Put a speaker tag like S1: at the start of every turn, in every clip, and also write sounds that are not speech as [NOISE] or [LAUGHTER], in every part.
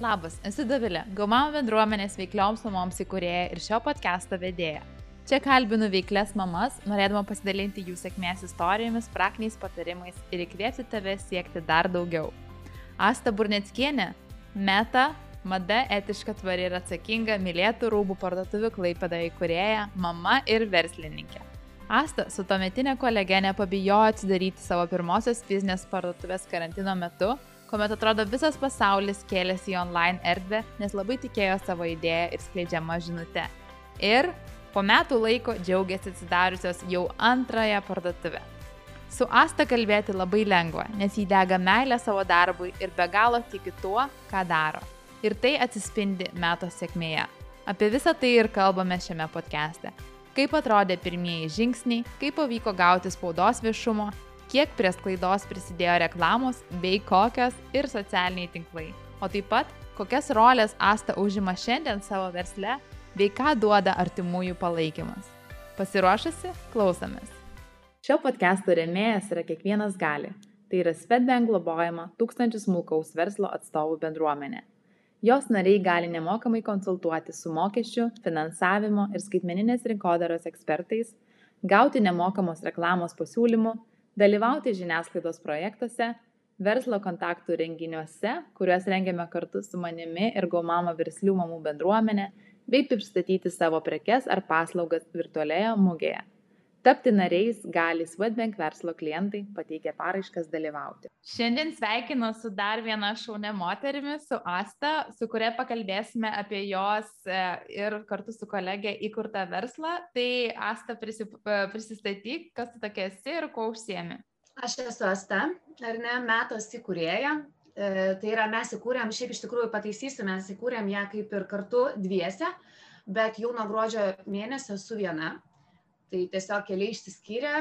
S1: Labas, esu Davilė, Gaumamo bendruomenės veiklioms mamoms įkūrėja ir šio podcast'o vedėja. Čia kalbinu veiklės mamas, norėdama pasidalinti jų sėkmės istorijomis, praktiniais patarimais ir įkvėpti tave siekti dar daugiau. Asta Burnetskienė, meta, mada etiška, tvari ir atsakinga, mylėtų rūbų parduotuvių klaipėda įkūrėja, mama ir verslininkė. Asta su tuometinė kolege nepabijojo atsidaryti savo pirmosios fizinės parduotuvės karantino metu kuomet atrodo visas pasaulis kėlėsi į online erdvę, nes labai tikėjo savo idėją ir skleidžiama žinutė. Ir po metų laiko džiaugiasi atsidariusios jau antrąją parduotuvę. Su Asta kalbėti labai lengva, nes jį dega meilė savo darbui ir be galo tiki tuo, ką daro. Ir tai atsispindi metų sėkmėje. Apie visą tai ir kalbame šiame podcast'e. Kaip atrodė pirmieji žingsniai, kaip pavyko gauti spaudos viešumo kiek prie sklaidos prisidėjo reklamos bei kokios ir socialiniai tinklai. O taip pat, kokias rolės Asta užima šiandien savo versle bei ką duoda artimųjų palaikymas. Pasiruošusi? Klausomės. Šio podcast'o remėjas yra kiekvienas gali. Tai yra Svetbank globojama tūkstančių smulkaus verslo atstovų bendruomenė. Jos nariai gali nemokamai konsultuoti su mokesčių, finansavimo ir skaitmeninės rinkodaros ekspertais, gauti nemokamos reklamos pasiūlymų dalyvauti žiniasklaidos projektuose, verslo kontaktų renginiuose, kuriuos rengiame kartu su manimi ir Gaumama verslių mamų bendruomenė, bei pristatyti savo prekes ar paslaugas virtualioje mugėje. Tapti nariais gali Swedbank verslo klientai pateikę paraiškas dalyvauti. Šiandien sveikinu su dar viena šaunė moterimi, su Asta, su kuria pakalbėsime apie jos e, ir kartu su kolegė įkurtą verslą. Tai Asta prisip, e, prisistatyk, kas tu tokia esi ir kuo užsiemi.
S2: Aš esu Asta, ar ne, metos įkūrėja. E, tai yra, mes įkūrėm, šiaip iš tikrųjų pataisysiu, mes įkūrėm ją kaip ir kartu dviese, bet jau nuo gruodžio mėnesio esu viena tai tiesiog keliai išsiskyrė,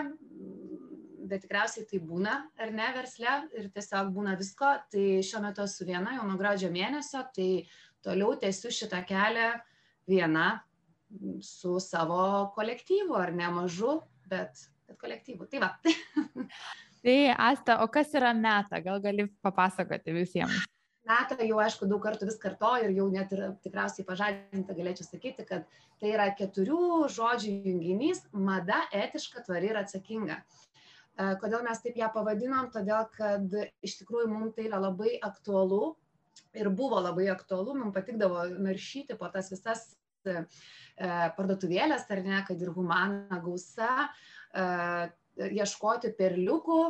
S2: bet tikriausiai tai būna, ar ne, versle, ir tiesiog būna visko. Tai šiuo metu esu viena, jau nuo gruodžio mėnesio, tai toliau tęsiu šitą kelią viena su savo kolektyvu, ar ne mažu, bet, bet kolektyvu. Tai va. [LAUGHS]
S1: tai Asta, o kas yra meta? Gal gali papasakoti visiems?
S2: Natą jau, aišku, daug kartų vis kartoju ir jau net ir tikriausiai pažadinta galėčiau sakyti, kad tai yra keturių žodžių junginys - mada, etiška, tvari ir atsakinga. E, kodėl mes taip ją pavadinom? Todėl, kad iš tikrųjų mums tai yra labai aktualu ir buvo labai aktualu, mums patikdavo naršyti po tas visas e, parduotuvėlės, ar ne, kad ir humana gausa, e, ieškoti perliukų,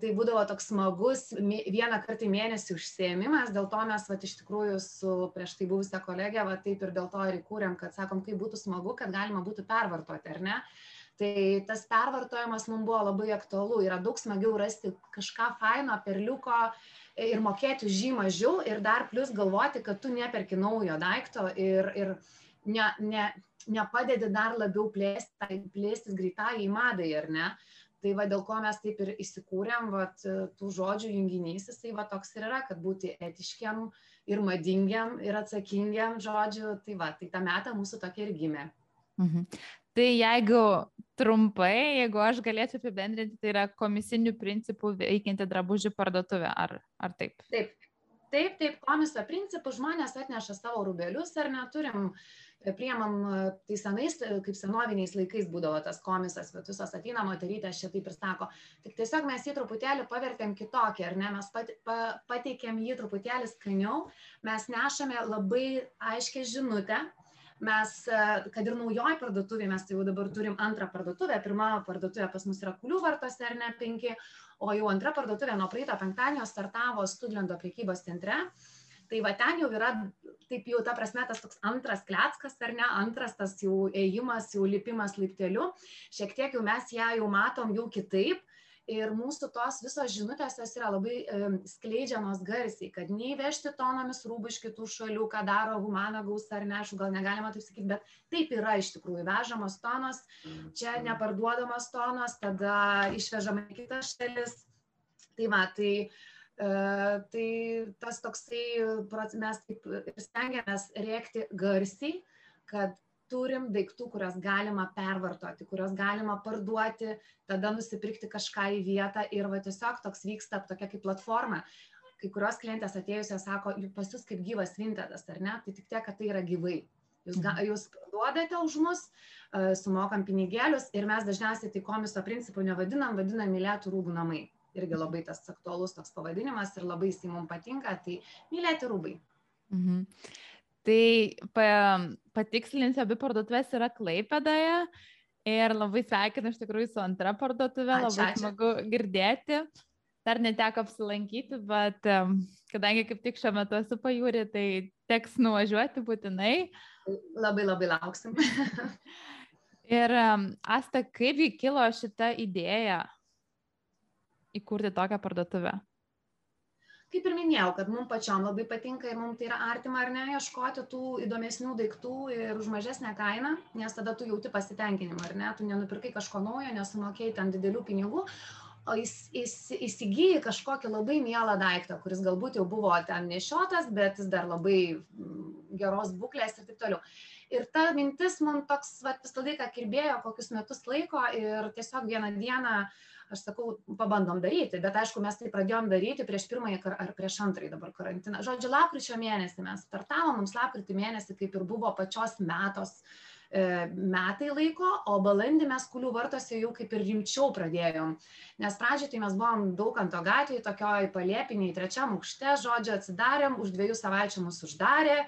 S2: tai būdavo toks smagus vieną kartą į mėnesį užsiemimas, dėl to mes vat, iš tikrųjų su prieš tai buvusią kolegę, vat, taip ir dėl to ir įkūrėm, kad sakom, kaip būtų smagu, kad galima būtų pervartoti, ar ne? Tai tas pervartojimas mums buvo labai aktualu, yra daug smagiau rasti kažką faino, perliuko ir mokėti už jį mažiau ir dar plus galvoti, kad tu neperki naujo daikto ir, ir ne, ne, nepadedi dar labiau plėsti, plėstis greitai į madai, ar ne? Uh, tai va dėl ko mes taip ir įsikūrėm vat tų žodžių junginys jisai va toks ir yra kad būti etiškiem ir madingiam ir atsakingiam žodžiu tai va tai ta meta mūsų tokia ir gimė.
S1: Mhm. tai jeigu trumpai jeigu aš galėčiau apibendrinti tai yra komisinių principų veikianti drabužių parduotuvė ar ar taip?
S2: Taip taip taip komiso principu žmonės atneša savo rūbelius ar neturim priemam tai senais kaip senoviniais laikais būdavo tas komisas vat visos ateina moterytės čia taip ir sako. Tik tiesiog mes jį truputėlį pavertėm kitokį ar ne mes pat pa pateikėm jį truputėlį skaniau mes nešame labai aiškią žinutę mes kad ir naujoj parduotuvėj mes tai jau dabar turim antrą parduotuvę pirma parduotuvė pas mus yra kulių vartuose ar ne penki o jau antra parduotuvė nuo praeito penktadienio startavo studlendo prekybos centre. Tai va ten jau yra taip jau ta prasme tas toks antras kleckas ar ne? Antras tas jau ėjimas jau lipimas laipteliu. Šiek tiek jau mes ją jau matom jau kitaip ir mūsų tos visos žinutės jos yra labai e, skleidžiamos garsiai, kad neįvežti tonomis rūbų iš kitų šalių, ką daro humana gausa ar ne, aš gal negalima taip sakyti, bet taip yra iš tikrųjų vežamos tonos, čia neparduodamos tonos, tada išvežama į kitas šalis. Tai va, tai uh, tai tas toksai, mes taip ir stengiamės rėkti garsiai, kad turim daiktų, kuriuos galima pervartoti, kuriuos galima parduoti, tada nusipirkti kažką į vietą ir va tiesiog toks vyksta tokia kaip platforma. kai kurios klientės atėjusios sako, pas jūs kaip gyvas vintedas, ar ne, tai tik tiek, kad tai yra gyvai. Jūs, ga, mhm. jūs duodate už mus, uh, sumokam pinigėlius ir mes dažniausiai tai komiso principų nevadinam, vadinam mylėtų rūbų namai. Irgi labai tas aktualus toks pavadinimas ir labai jisai mums patinka, tai mylėti rūbai. Mhm.
S1: Tai pa, patikslinsiu, abi parduotuvės yra Klaipėdoje ir labai sveikinu iš tikrųjų su antra parduotuvė, ačiū, labai ačiū. smagu girdėti. Dar neteko apsilankyti, bet kadangi kaip tik šiuo metu esu pajūri, tai teks nuvažiuoti būtinai.
S2: Labai labai lauksim. [LAUGHS]
S1: ir Asta, kaipgi kilo šita idėja įkurti tokią parduotuvę?
S2: Kaip ir minėjau, kad mums pačiom labai patinka ir mums tai yra artima ar ne, ieškoti tų įdomesnių daiktų ir už mažesnę kainą, nes tada tu jauti pasitenkinimą, ar ne, tu nenupirkai kažko naujo, nesumokėjai ten didelių pinigų, o įs, įs, įsigyji kažkokį labai mielą daiktą, kuris galbūt jau buvo ten nešiotas, bet jis dar labai mm, geros būklės ir taip toliau. Ir ta mintis man toks, va, visą laiką kirbėjo kokius metus laiko ir tiesiog vieną dieną uh, aš sakau, pabandom daryti, bet aišku, mes tai pradėjom daryti prieš pirmąjį ar prieš antrąjį dabar karantiną. Žodžiu, lapkričio mėnesį mes startavom, mums lapkritį mėnesį kaip ir buvo pačios metos e, metai laiko, o balandį mes kulių vartose jau kaip ir rimčiau pradėjom. Nes pradžioje tai mes buvom daug ant to gatvėje, tokioj palėpiniai, trečiam aukšte, žodžiu, atsidarėm, už dviejų savaičių mus uždarė,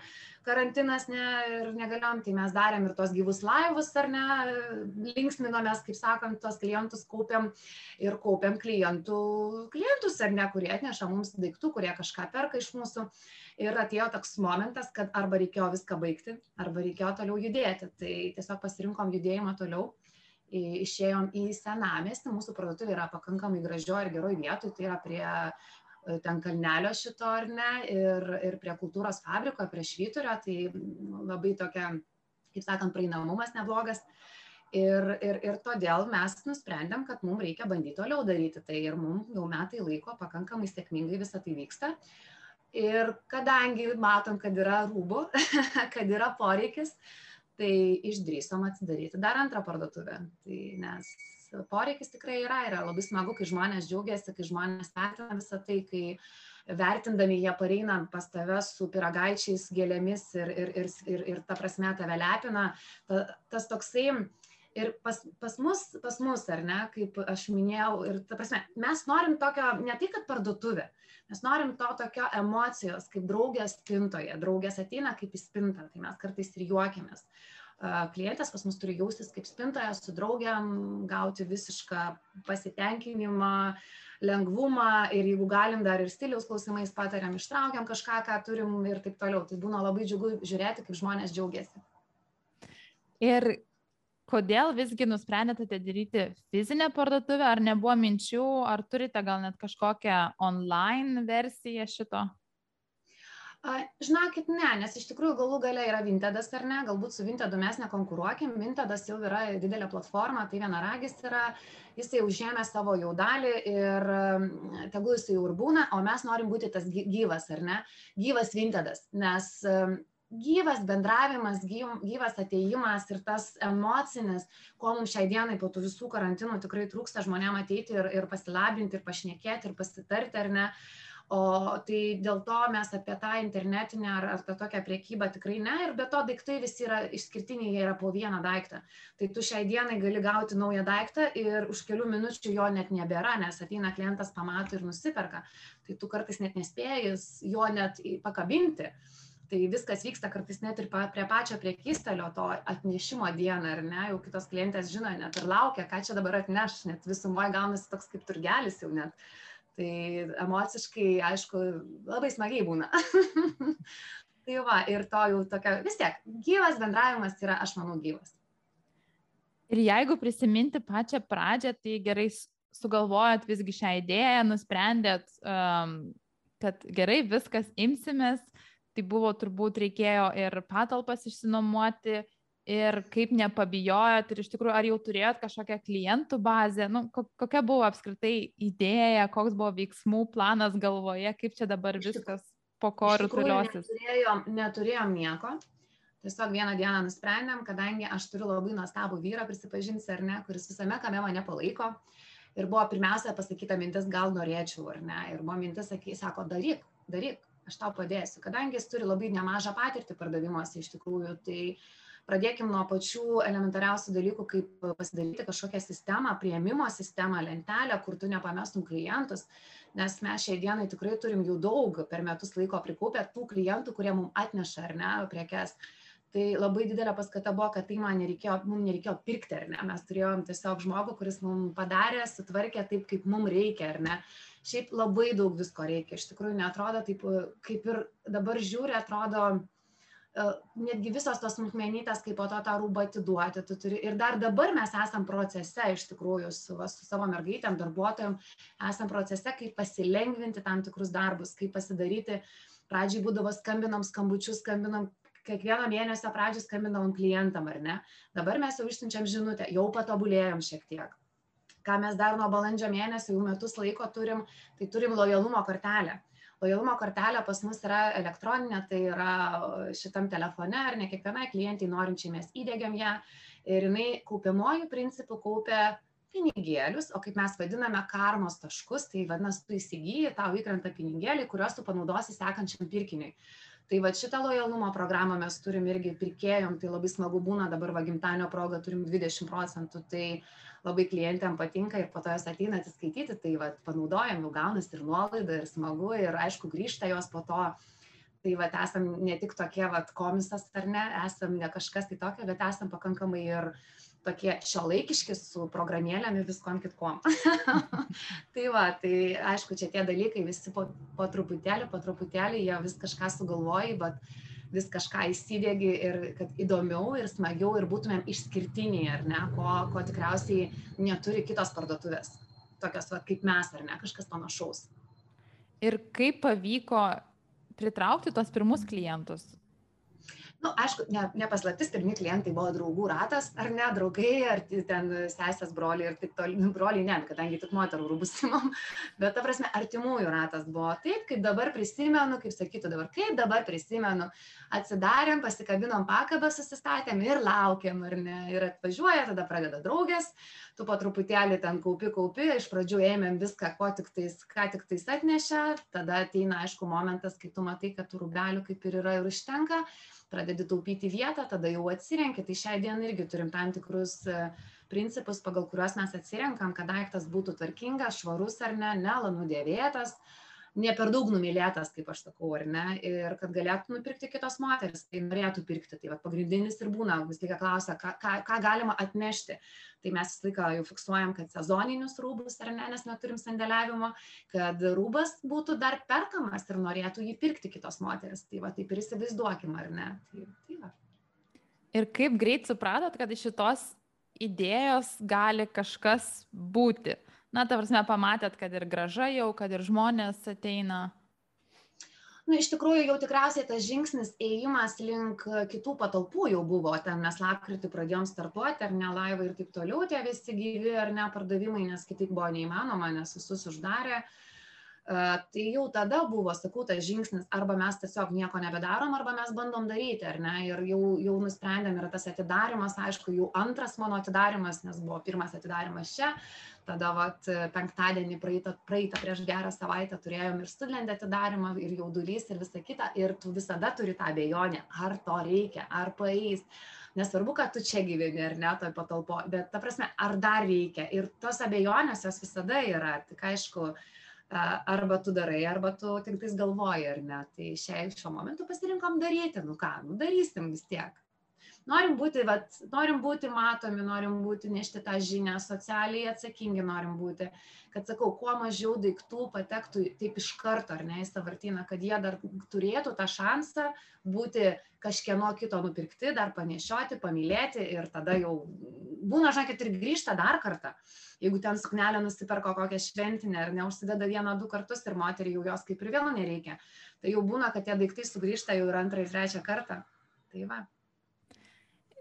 S2: karantinas ne, ir negalėjom, tai mes darėm ir tos gyvus laivus, ar ne, linksminomės, kaip sakant, tos klientus kaupiam ir kaupiam klientų, klientus, ar ne, kurie atneša mums daiktų, kurie kažką perka iš mūsų. Ir atėjo toks momentas, kad arba reikėjo viską baigti, arba reikėjo toliau judėti. Tai tiesiog pasirinkom judėjimą toliau išėjom į senamestį, mūsų parduotuvė yra pakankamai gražioje ir geroje vietoje, tai yra prie ten kalnelio šito ar ne, ir, ir prie kultūros fabriko, prie švyturio, tai labai tokia, kaip sakant, praeinamumas neblogas. Ir, ir, ir todėl mes nusprendėm, kad mums reikia bandyti toliau daryti tai ir mums jau metai laiko pakankamai sėkmingai visą tai vyksta. Ir kadangi matom, kad yra rūbų, [LAUGHS] kad yra poreikis, tai išdrįsom atsidaryti dar antrą parduotuvę. Tai nes poreikis tikrai yra, yra labai smagu, kai žmonės džiaugiasi, kai žmonės vertina visą tai, kai vertindami jie pareina pas tave su piragaičiais, gėlėmis ir, ir, ir, ir, ir ta prasme tave lepina, ta, tas toksai ir pas, pas, mus, pas mus, ar ne, kaip aš minėjau, ir ta prasme, mes norim tokio, ne tai, kad parduotuvė, mes norim to tokio emocijos, kaip draugės spintoje, draugės ateina kaip į spintą, tai mes kartais ir juokiamės. Uh, klientės pas mus turi jaustis kaip spintoje su draugiam, gauti visišką pasitenkinimą, lengvumą ir jeigu galim dar ir stiliaus klausimais patariam, ištraukiam kažką, ką turim ir taip toliau. Tai būna labai džiugu žiūrėti, kaip žmonės džiaugiasi.
S1: Ir kodėl visgi nusprendėte daryti fizinę parduotuvę, ar nebuvo minčių, ar turite gal net kažkokią online versiją šito?
S2: Žinokit, ne, nes iš tikrųjų galų gale yra Vintedas ar ne, galbūt su Vintedu mes nekonkuruokim, Vintedas jau yra didelė platforma, tai vienaragis yra, jis jau užėmė savo jau dalį ir tegul jis jau ir būna, o mes norim būti tas gyvas ar ne, gyvas Vintedas, nes gyvas bendravimas, gyvas ateimas ir tas emocinis, ko mums šiai dienai po tų visų karantinų tikrai trūksta žmonėm ateiti ir, ir pasilabinti, ir pašnekėti, ir pasitarti, ar ne. Uh, O tai dėl to mes apie tą internetinę ar, tą tokią priekybą tikrai ne. Ir be to daiktai visi yra išskirtiniai, jie yra po vieną daiktą. Tai tu šiai dienai gali gauti naują daiktą ir už kelių minučių jo net nebėra, nes ateina klientas, pamato ir nusiperka. Tai tu kartais net nespėjus jo net pakabinti. Tai viskas vyksta kartais net ir prie pačio priekystalio to atnešimo dieną, ar ne, jau kitos klientės žino net ir laukia, ką čia dabar atneš, net visumoje gaunasi toks kaip turgelis jau net. Tai emociškai, aišku, labai smagiai būna. [LAUGHS] tai va, ir to jau tokia, vis tiek, gyvas bendravimas yra, aš manau, gyvas.
S1: Ir jeigu prisiminti pačią pradžią, tai gerai sugalvojot visgi šią idėją, nusprendėt, um, kad gerai viskas imsimės, tai buvo turbūt reikėjo ir patalpas išsinuomoti, ir kaip nepabijojot ir iš tikrųjų ar jau turėjot kažkokią klientų bazę, nu, kokia buvo apskritai idėja, koks buvo veiksmų planas galvoje, kaip čia dabar viskas po korų tuliosis.
S2: Neturėjom, neturėjom nieko. Tiesiog vieną dieną nusprendėm, kadangi aš turiu labai nuostabų vyrą, prisipažinsiu ar ne, kuris visame kame mane palaiko. Ir buvo pirmiausia pasakyta mintis, gal norėčiau ar ne. Ir buvo mintis, sakė, sako, daryk, daryk, aš tau padėsiu. Kadangi jis turi labai nemažą patirtį pardavimuose iš tikrųjų, tai pradėkim nuo pačių elementariausių dalykų, kaip pasidaryti kažkokią sistemą, prieimimo sistemą, lentelę, kur tu nepamestum klientus, nes mes šiai dienai tikrai turim jų daug per metus laiko prikaupę tų klientų, kurie mums atneša ar ne prekes. Tai labai didelė paskata buvo, kad tai man nereikėjo, mums nereikėjo pirkti, ar ne, mes turėjom tiesiog žmogų, kuris mums padarė, sutvarkė taip, kaip mums reikia, ar ne. Šiaip labai daug visko reikia, iš tikrųjų netrodo taip, kaip ir dabar žiūri, atrodo, netgi visos tos smulkmenytės, kaip po to tą rūbą atiduoti, tu turi. Ir dar dabar mes esam procese, iš tikrųjų, su, va, su savo mergaitėm, darbuotojom, esam procese, kaip pasilengvinti tam tikrus darbus, kaip pasidaryti. Pradžiai būdavo skambinam skambučius, skambinam kiekvieno mėnesio pradžioj skambindavom klientam, ar ne? Dabar mes jau išsiunčiam žinutę, jau patobulėjom šiek tiek. Ką mes dar nuo balandžio mėnesio jau metus laiko turim, tai turim lojalumo kortelę. Lojalumo kortelė pas mus yra elektroninė, tai yra šitam telefone, ar ne kiekvienai klientai norinčiai mes įdėgiam ją ir jinai kaupiamojų principų kaupia pinigėlius, o kaip mes vadiname karmos taškus, tai vadinasi, tu įsigyji, tau įkrenta pinigėliai, kuriuos tu panaudosi sekančiam pirkiniui. Tai vat šitą lojalumo programą mes turim irgi pirkėjom tai labai smagu būna dabar va gimtadienio proga turim dvidešim procentų tai labai klientėm patinka ir po to jos ateina atsiskaityti tai vat panaudojam jau gaunasi ir nuolaida ir smagu ir aišku grįžta jos po to tai vat esam ne tik tokie vat komisas ar ne esam ne kažkas tai tokio bet esam pakankamai ir tokie šiuolaikiški su programėlėm ir viskom kitkom. [LAUGHS] tai va, tai aišku, čia tie dalykai visi po, po truputėlį, po truputėlį jie vis kažką sugalvoja, bet vis kažką įsidėgi ir kad įdomiau ir smagiau ir būtumėm išskirtiniai, ar ne, ko, ko tikriausiai neturi kitos parduotuvės, tokios va, kaip mes, ar ne, kažkas panašaus.
S1: Ir kaip pavyko pritraukti tos pirmus klientus?
S2: Nu aišku ne ne paslaptis pirmi klientai buvo draugų ratas ar ne draugai ar ten sesės broliai ir taip toliau nu broliai ne kadangi tik moterų rūbus [LAUGHS] imam. Bet ta prasme artimųjų ratas buvo taip kaip dabar prisimenu kaip sakytų dabar kaip dabar prisimenu. Atsidarėm pasikabinom pakabą susistatėm ir laukiam ar ne. Ir atvažiuoja tada pradeda draugės tu po truputėlį ten kaupi kaupi iš pradžių ėmėm viską ko tiktais ką tiktais atnešė tada ateina aišku momentas kai tu matai kad tų rūbelių kaip ir yra ir užtenka pradedi taupyti vietą, tada jau atsirenki. Tai šiai dienai irgi turim tam tikrus e, principus, pagal kuriuos mes atsirenkam, kad daiktas būtų tvarkingas, švarus ar ne. Ne ne per daug numylėtas, kaip aš sakau, ar ne, ir kad galėtų nupirkti kitos moteris, tai norėtų pirkti. Tai va, pagrindinis ir būna, vis laiką klausia, ką, ką, ką galima atnešti. Tai mes visą laiką jau fiksuojam, kad sezoninius rūbus ar ne, nes neturim sandėliavimo, kad rūbas būtų dar perkamas ir norėtų jį pirkti kitos moteris. Tai va, taip ir įsivaizduokim, ar ne. Tai, tai va.
S1: Ir kaip greit supratot, kad iš šitos idėjos gali kažkas būti? Na, ta prasme, pamatėt, kad ir graža jau, kad ir žmonės ateina?
S2: Nu, iš tikrųjų, jau tikriausiai tas žingsnis ėjimas link kitų patalpų jau buvo, ten mes lapkritį pradėjom startuoti, ar ne laivai ir taip toliau, tie visi gyvi ar ne pardavimai, nes kitaip buvo neįmanoma, nes visus uždarė. Uh, tai jau tada buvo, sakau, tas žingsnis, arba mes tiesiog nieko nebedarom, arba mes bandom daryti, ar ne, ir jau, jau nusprendėm, yra tas atidarimas, aišku, jau antras mano atidarimas, nes buvo pirmas atidarimas čia, tada vat penktadienį praeitą praeitą prieš gerą savaitę turėjom ir studlende atidarymą ir jaudulys ir visa kita ir tu visada turi tą abejonę ar to reikia ar paeis. Nesvarbu kad tu čia gyveni ar ne toj patalpoj bet ta prasme ar dar reikia? Ir tos abejonės jos visada yra tik aišku arba tu darai, arba tu tik tais galvoji, ar ne. Tai šiai, šiuo momentu pasirinkom daryti, nu ką, nu darysim vis tiek norim būti, vat, norim būti matomi, norim būti nešti tą žinią, socialiai atsakingi norim būti, kad sakau, kuo mažiau daiktų patektų taip iš karto, ar ne, į savartyną, kad jie dar turėtų tą šansą būti kažkieno kito nupirkti, dar panešioti, pamylėti ir tada jau būna, žinokit, ir grįžta dar kartą. Jeigu ten suknelę nusiperko kokią šventinę ar neužsideda vieną, du kartus ir moteriai jau jos kaip ir vėl nereikia, tai jau būna, kad tie daiktai sugrįžta jau ir antrą ir trečią kartą. Tai va.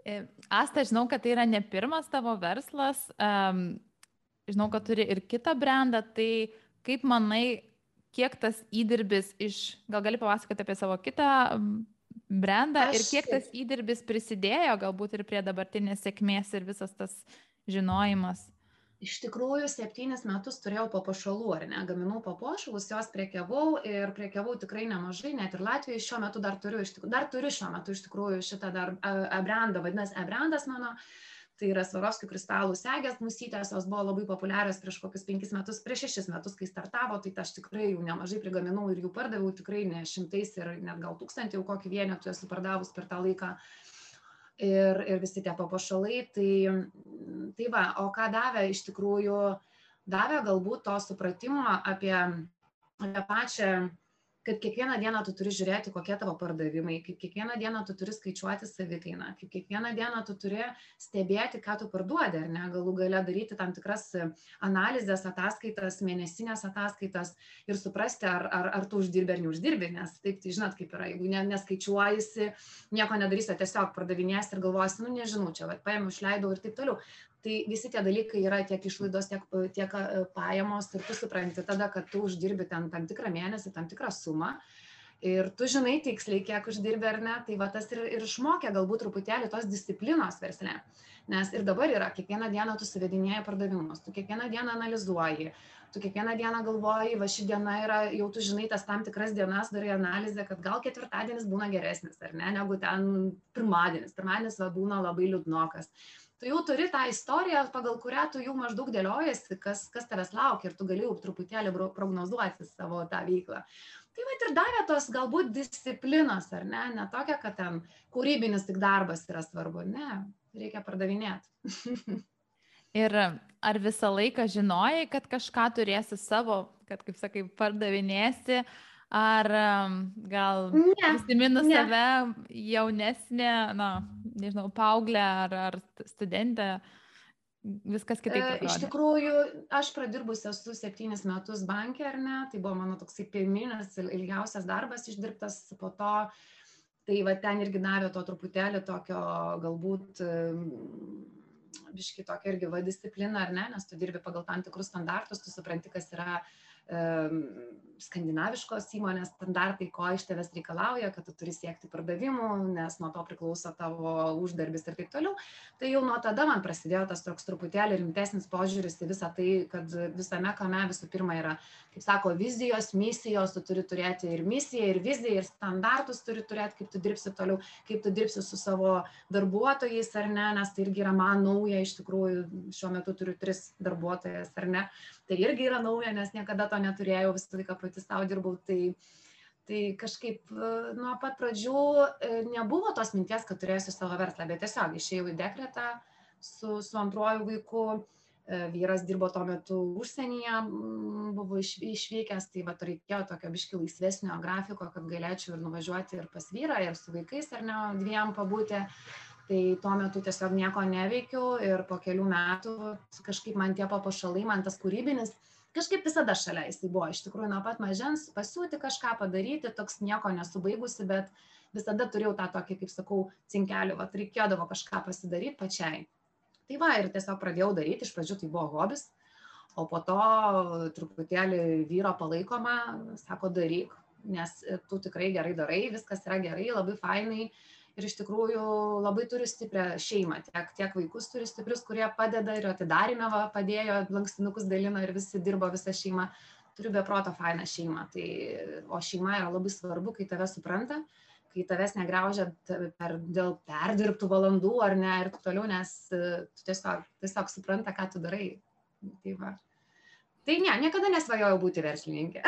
S1: E, Asta, žinau, kad tai yra ne pirmas tavo verslas, um, žinau, kad turi ir kitą brandą, tai kaip manai, kiek tas įdirbis iš, gal gali papasakoti apie savo kitą brandą Aš... ir kiek tas įdirbis prisidėjo galbūt ir prie dabartinės sėkmės ir visas tas žinojimas?
S2: Iš tikrųjų septynis metus turėjau papuošalų ar ne gaminau papuošalus juos prekiavau ir prekiavau tikrai nemažai net ir latvijoj šiuo metu dar turiu iš tik dar turiu šiuo metu iš tikrųjų šitą dar e brendą vadinas e brendas mano. Tai yra svarovskių kristalų segės musytės jos buvo labai populiarios prieš kokius penkis metus prieš šešis metus kai startavo tai aš tikrai jų nemažai prigaminau ir jų pardaviau tikrai ne šimtais ir net gal tūkstantį jau kokį vienetų esu pardavus per tą laiką ir, ir visi tie papuošalai. Tai, tai va, o ką davė iš tikrųjų, davė galbūt to supratimo apie, apie pačią kad kiekvieną dieną tu turi žiūrėti, kokie tavo pardavimai, kaip kiekvieną dieną tu turi skaičiuoti savikainą, kaip kiekvieną dieną tu turi stebėti, ką tu parduodi, ar ne, galų gale daryti tam tikras analizės ataskaitas, mėnesinės ataskaitas ir suprasti, ar, ar, ar tu uždirbi ar neuždirbi, nes taip, tai žinot, kaip yra, jeigu ne, neskaičiuojasi, nieko nedarysi, tiesiog pardavinėsi ir galvosi, nu nežinau, čia, va, paėmiau, išleidau ir taip toliau tai visi tie dalykai yra tiek išlaidos, tiek, tiek e, pajamos ir tu supranti tada, kad tu uždirbi ten tam tikrą mėnesį, tam tikrą sumą. Ir tu žinai tiksliai, kiek uždirbi ar ne, tai va tas ir, ir išmokė galbūt truputėlį tos disciplinos versle. Nes ir dabar yra, kiekvieną dieną tu suvedinėjai pardavimus, tu kiekvieną dieną analizuoji, tu kiekvieną dieną galvoji, va ši diena yra, jau tu žinai tas tam tikras dienas, darai analizę, kad gal ketvirtadienis būna geresnis, ar ne, negu ten pirmadienis. Pirmadienis va būna labai liūdnokas tu jau turi tą istoriją, pagal kurią tu jau maždaug dėliojasi, kas, kas tavęs laukia ir tu gali jau truputėlį prognozuoti savo tą veiklą. Tai va ir davė tos galbūt disciplinos, ar ne, ne tokia, kad ten kūrybinis tik darbas yra svarbu, ne, reikia pardavinėti. [LAUGHS]
S1: ir ar visą laiką žinojai, kad kažką turėsi savo, kad, kaip sakai, pardavinėsi, ar gal prisiminus save jaunesnė, na, nežinau, paauglę ar, ar studentę, viskas kitaip.
S2: E, iš tikrųjų, aš pradirbusi esu septynis metus bankė, ar ne, tai buvo mano toksai pirminis ilgiausias darbas išdirbtas po to. Tai va ten irgi davė to truputėlį tokio galbūt biški tokia irgi va disciplina, ar ne, nes tu dirbi pagal tam tikrus standartus, tu supranti, kas yra skandinaviškos įmonės standartai, ko iš tavęs reikalauja, kad tu turi siekti pardavimų, nes nuo to priklauso tavo uždarbis ir taip toliau. Tai jau nuo tada man prasidėjo tas toks truputėlį rimtesnis požiūris į visą tai, kad visame kame visų pirma yra, kaip sako, vizijos, misijos, tu turi turėti ir misiją, ir viziją, ir standartus turi turėti, kaip tu dirbsi toliau, kaip tu dirbsi su savo darbuotojais ar ne, nes tai irgi yra man nauja, iš tikrųjų šiuo metu turiu tris darbuotojas ar ne tai irgi yra nauja, nes niekada to neturėjau, visą laiką pati savo dirbau. Tai, tai kažkaip e, nuo pat pradžių e, nebuvo tos minties, kad turėsiu savo verslą, bet tiesiog išėjau į dekretą su, su antruoju vaiku. E, vyras dirbo tuo metu užsienyje, buvo iš, išvykęs, tai va, reikėjo tokio biški laisvesnio grafiko, kad galėčiau ir nuvažiuoti ir pas vyrą, ir su vaikais, ar ne, dviem pabūti tai tuo metu tiesiog nieko neveikiau ir po kelių metų kažkaip man tie papuošalai, man tas kūrybinis, kažkaip visada šalia jisai buvo, iš tikrųjų nuo pat mažens pasiūti kažką padaryti, toks nieko nesubaigusi, bet visada turėjau tą tokį, kaip sakau, cinkelį, va, reikėdavo kažką pasidaryti pačiai. Tai va, ir tiesiog pradėjau daryti, iš pradžių tai buvo hobis, o po to truputėlį vyro palaikoma, sako, daryk, nes tu tikrai gerai darai, viskas yra gerai, labai fainai, ir iš tikrųjų labai turi stiprią šeimą tiek tiek vaikus turi stiprius kurie padeda ir atidaryme va padėjo lankstinukus dalino ir visi dirbo visa šeima. Turiu be proto fainą šeimą tai o šeima yra labai svarbu kai tave supranta kai tavęs negraužia per dėl perdirbtų valandų ar ne ir taip toliau nes tu tiesiog tiesiog supranta ką tu darai. Tai va tai ne niekada nesvajojau būti verslininke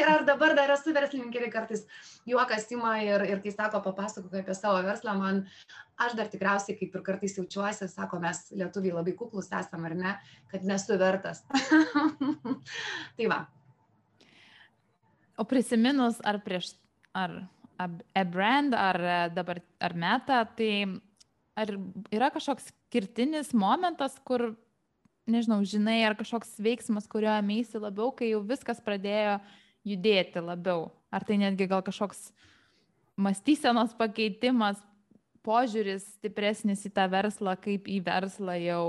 S2: ir ar dabar dar esu verslininkė ir kartais juokas ima ir ir kai sako papasakok apie savo verslą man aš dar tikriausiai kaip ir kartais jaučiuosi sako mes lietuviai labai kuklūs esam ar ne kad nesu vertas. [LAUGHS] Tai va.
S1: O prisiminus ar prieš ar e-brand ar dabar ar meta tai ar yra kažkoks skirtinis momentas kur nežinau, žinai, ar kažkoks veiksmas, kurio emeisi labiau, kai jau viskas pradėjo judėti labiau. Ar tai netgi gal kažkoks mąstysenos pakeitimas, požiūris stipresnis į tą verslą, kaip į verslą jau,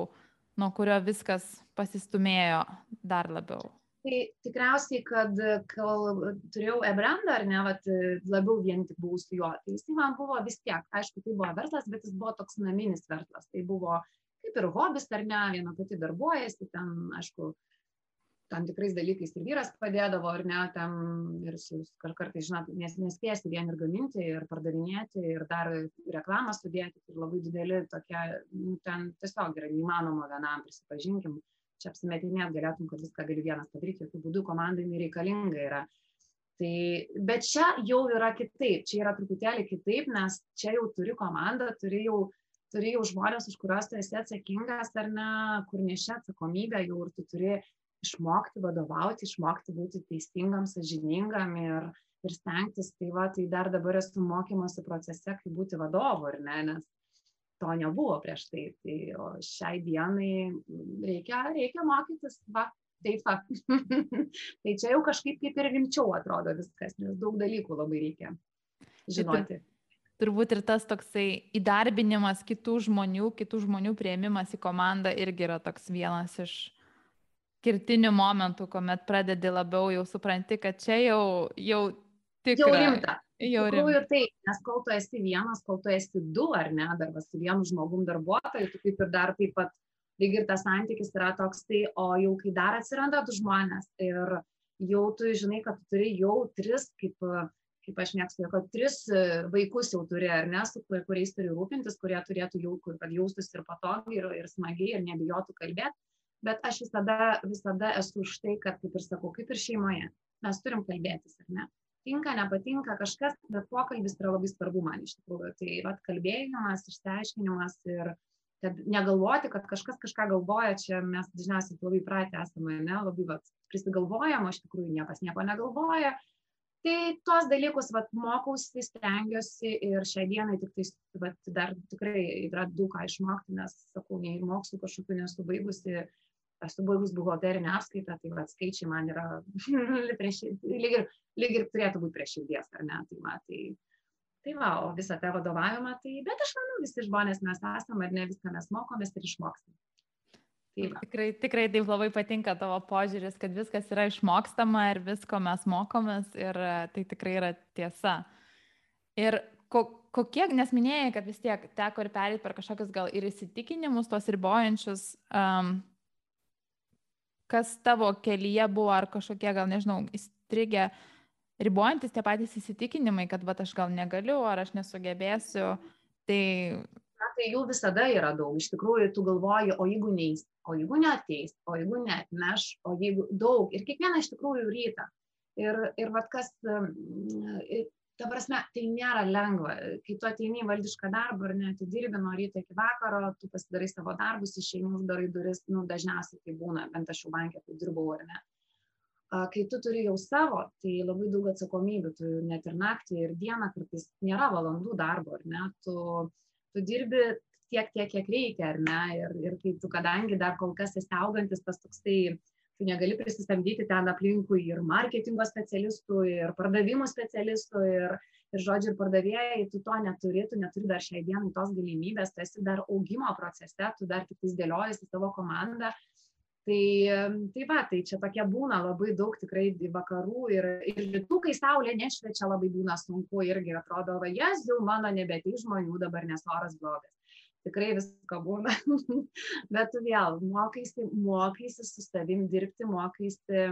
S1: nuo kurio viskas pasistumėjo dar labiau.
S2: Tai tikriausiai, kad kol turėjau e-brandą, ar ne, vat, labiau vien tik buvau su juo, tai jis man buvo vis tiek, aišku, tai buvo verslas, bet jis buvo toks naminis verslas. Tai buvo kaip ir hobis ar ne, viena pati darbuojasi, ten, aišku, tam tikrais dalykais ir vyras padėdavo, ar ne, tam ir kartais, žinot, nes, nespėsi vien ir gaminti, ir pardavinėti, ir dar reklamą sudėti, ir labai dideli tokie, nu, ten tiesiog yra neįmanoma vienam, prisipažinkim, čia apsimetinėt galėtum, kad viską gali vienas padaryti, jokių būdų komandai nereikalinga yra. Tai, bet čia jau yra kitaip, čia yra truputėlį kitaip, nes čia jau turi komandą, turi jau, turi jau žmonės, už kuriuos tu esi atsakingas ar ne, kur nešia atsakomybę jau ir tu turi išmokti vadovauti, išmokti būti teisingam, sažiningam ir, ir stengtis. Tai va, tai dar dabar esu mokymosi procese, kaip būti vadovu, ar ne, nes to nebuvo prieš tai. Tai šiai dienai reikia, reikia mokytis, va, taip va. [LAUGHS] tai čia jau kažkaip kaip ir rimčiau atrodo viskas, nes daug dalykų labai reikia žinoti.
S1: Turbūt ir tas toksai įdarbinimas kitų žmonių, kitų žmonių prieimimas į komandą irgi yra toks vienas iš kertinių momentų, kuomet pradedi labiau jau supranti, kad čia jau, jau tikra.
S2: Jau rimta. Jau rimta. Ir taip, nes kol tu esi vienas, kol tu esi du ar ne, dar su vienu žmogum darbuotoju, tu kaip ir dar taip pat, lyg ir tas santykis yra toks, tai o jau kai dar atsiranda du žmonės ir jau tu žinai, kad tu turi jau tris, kaip, kaip aš mėgstu, kad tris vaikus jau turi, ar ne, su kuriais turi rūpintis, kurie turėtų jau, kad jaustųsi ir patogiai, ir, ir smagiai, ir nebijotų kalbėti bet aš visada, visada esu už tai, kad, kaip ir sakau, kaip ir šeimoje, mes turim kalbėtis, ar ne? Tinka, nepatinka kažkas, bet pokalbis yra labai svarbu man iš tikrųjų. Tai vat, kalbėjimas, išsiaiškinimas ir kad negalvoti, kad kažkas kažką galvoja, čia mes dažniausiai labai pratę esame, ne, labai vat, prisigalvojama, iš tikrųjų niekas nieko negalvoja. Tai tuos dalykus vat, mokausi, stengiuosi ir šią dieną tik tai vat, dar tikrai yra daug ką išmokti, nes, sakau, nei mokslų kažkokių nesu baigusi, esu baigus buhalterinę apskaitą, tai va, skaičiai man yra [LAUGHS] prieš, lyg, ir, lyg ir turėtų būti prie širdies, ar ne? Tai, va, tai, tai va, o visą tą vadovavimą, tai, bet aš manau, visi žmonės mes esame ir ne viską mes mokomės ir išmokstam.
S1: Tai va. tikrai, tikrai taip labai patinka tavo požiūris, kad viskas yra išmokstama ir visko mes mokomės ir e, tai tikrai yra tiesa. Ir ko, kokie, nes minėjai, kad vis tiek teko ir perėti per kažkokius gal ir įsitikinimus, tos ribojančius, um, kas tavo kelyje buvo, ar kažkokie, gal nežinau, įstrigę, ribojantis tie patys įsitikinimai, kad va aš gal negaliu, ar aš nesugebėsiu, tai...
S2: Na, tai jų visada yra daug. Iš tikrųjų, tu galvoji, o jeigu neįs, o jeigu neateis, o jeigu netneš, o jeigu daug. Ir kiekvieną iš tikrųjų rytą. Ir, ir vad kas, ta prasme, tai nėra lengva. Kai tu ateini į valdišką darbą ar net dirbi nuo ryto iki vakaro, tu pasidarai savo darbus, išeini, uždarai duris, nu, dažniausiai tai būna, bent aš jau bankė tai dirbau ar ne. Kai tu turi jau savo, tai labai daug atsakomybių, tu net ir naktį, ir dieną kartais nėra valandų darbo, ar ne, tu, tu dirbi tiek, tiek, kiek reikia, ar ne, ir, ir kai tu, kadangi dar kol kas esi augantis, tas toksai tu negali prisisamdyti ten aplinkui ir marketingo specialistų, ir pardavimų specialistų, ir, ir žodžiu, ir pardavėjai, tu to neturi, tu neturi dar šiai dienai tos galimybės, tu esi dar augimo procese, tu dar tik dėliojasi savo komandą. Tai, tai va, tai čia tokie būna labai daug tikrai vakarų ir, ir rytų, kai saulė nešviečia, labai būna sunku irgi atrodo, va, jas jau mano nebetei žmonių dabar, nes oras blogas. Tikrai visko būna, [LAUGHS] bet tu vėl mokaisi, mokaisi su savim dirbti, mokaisi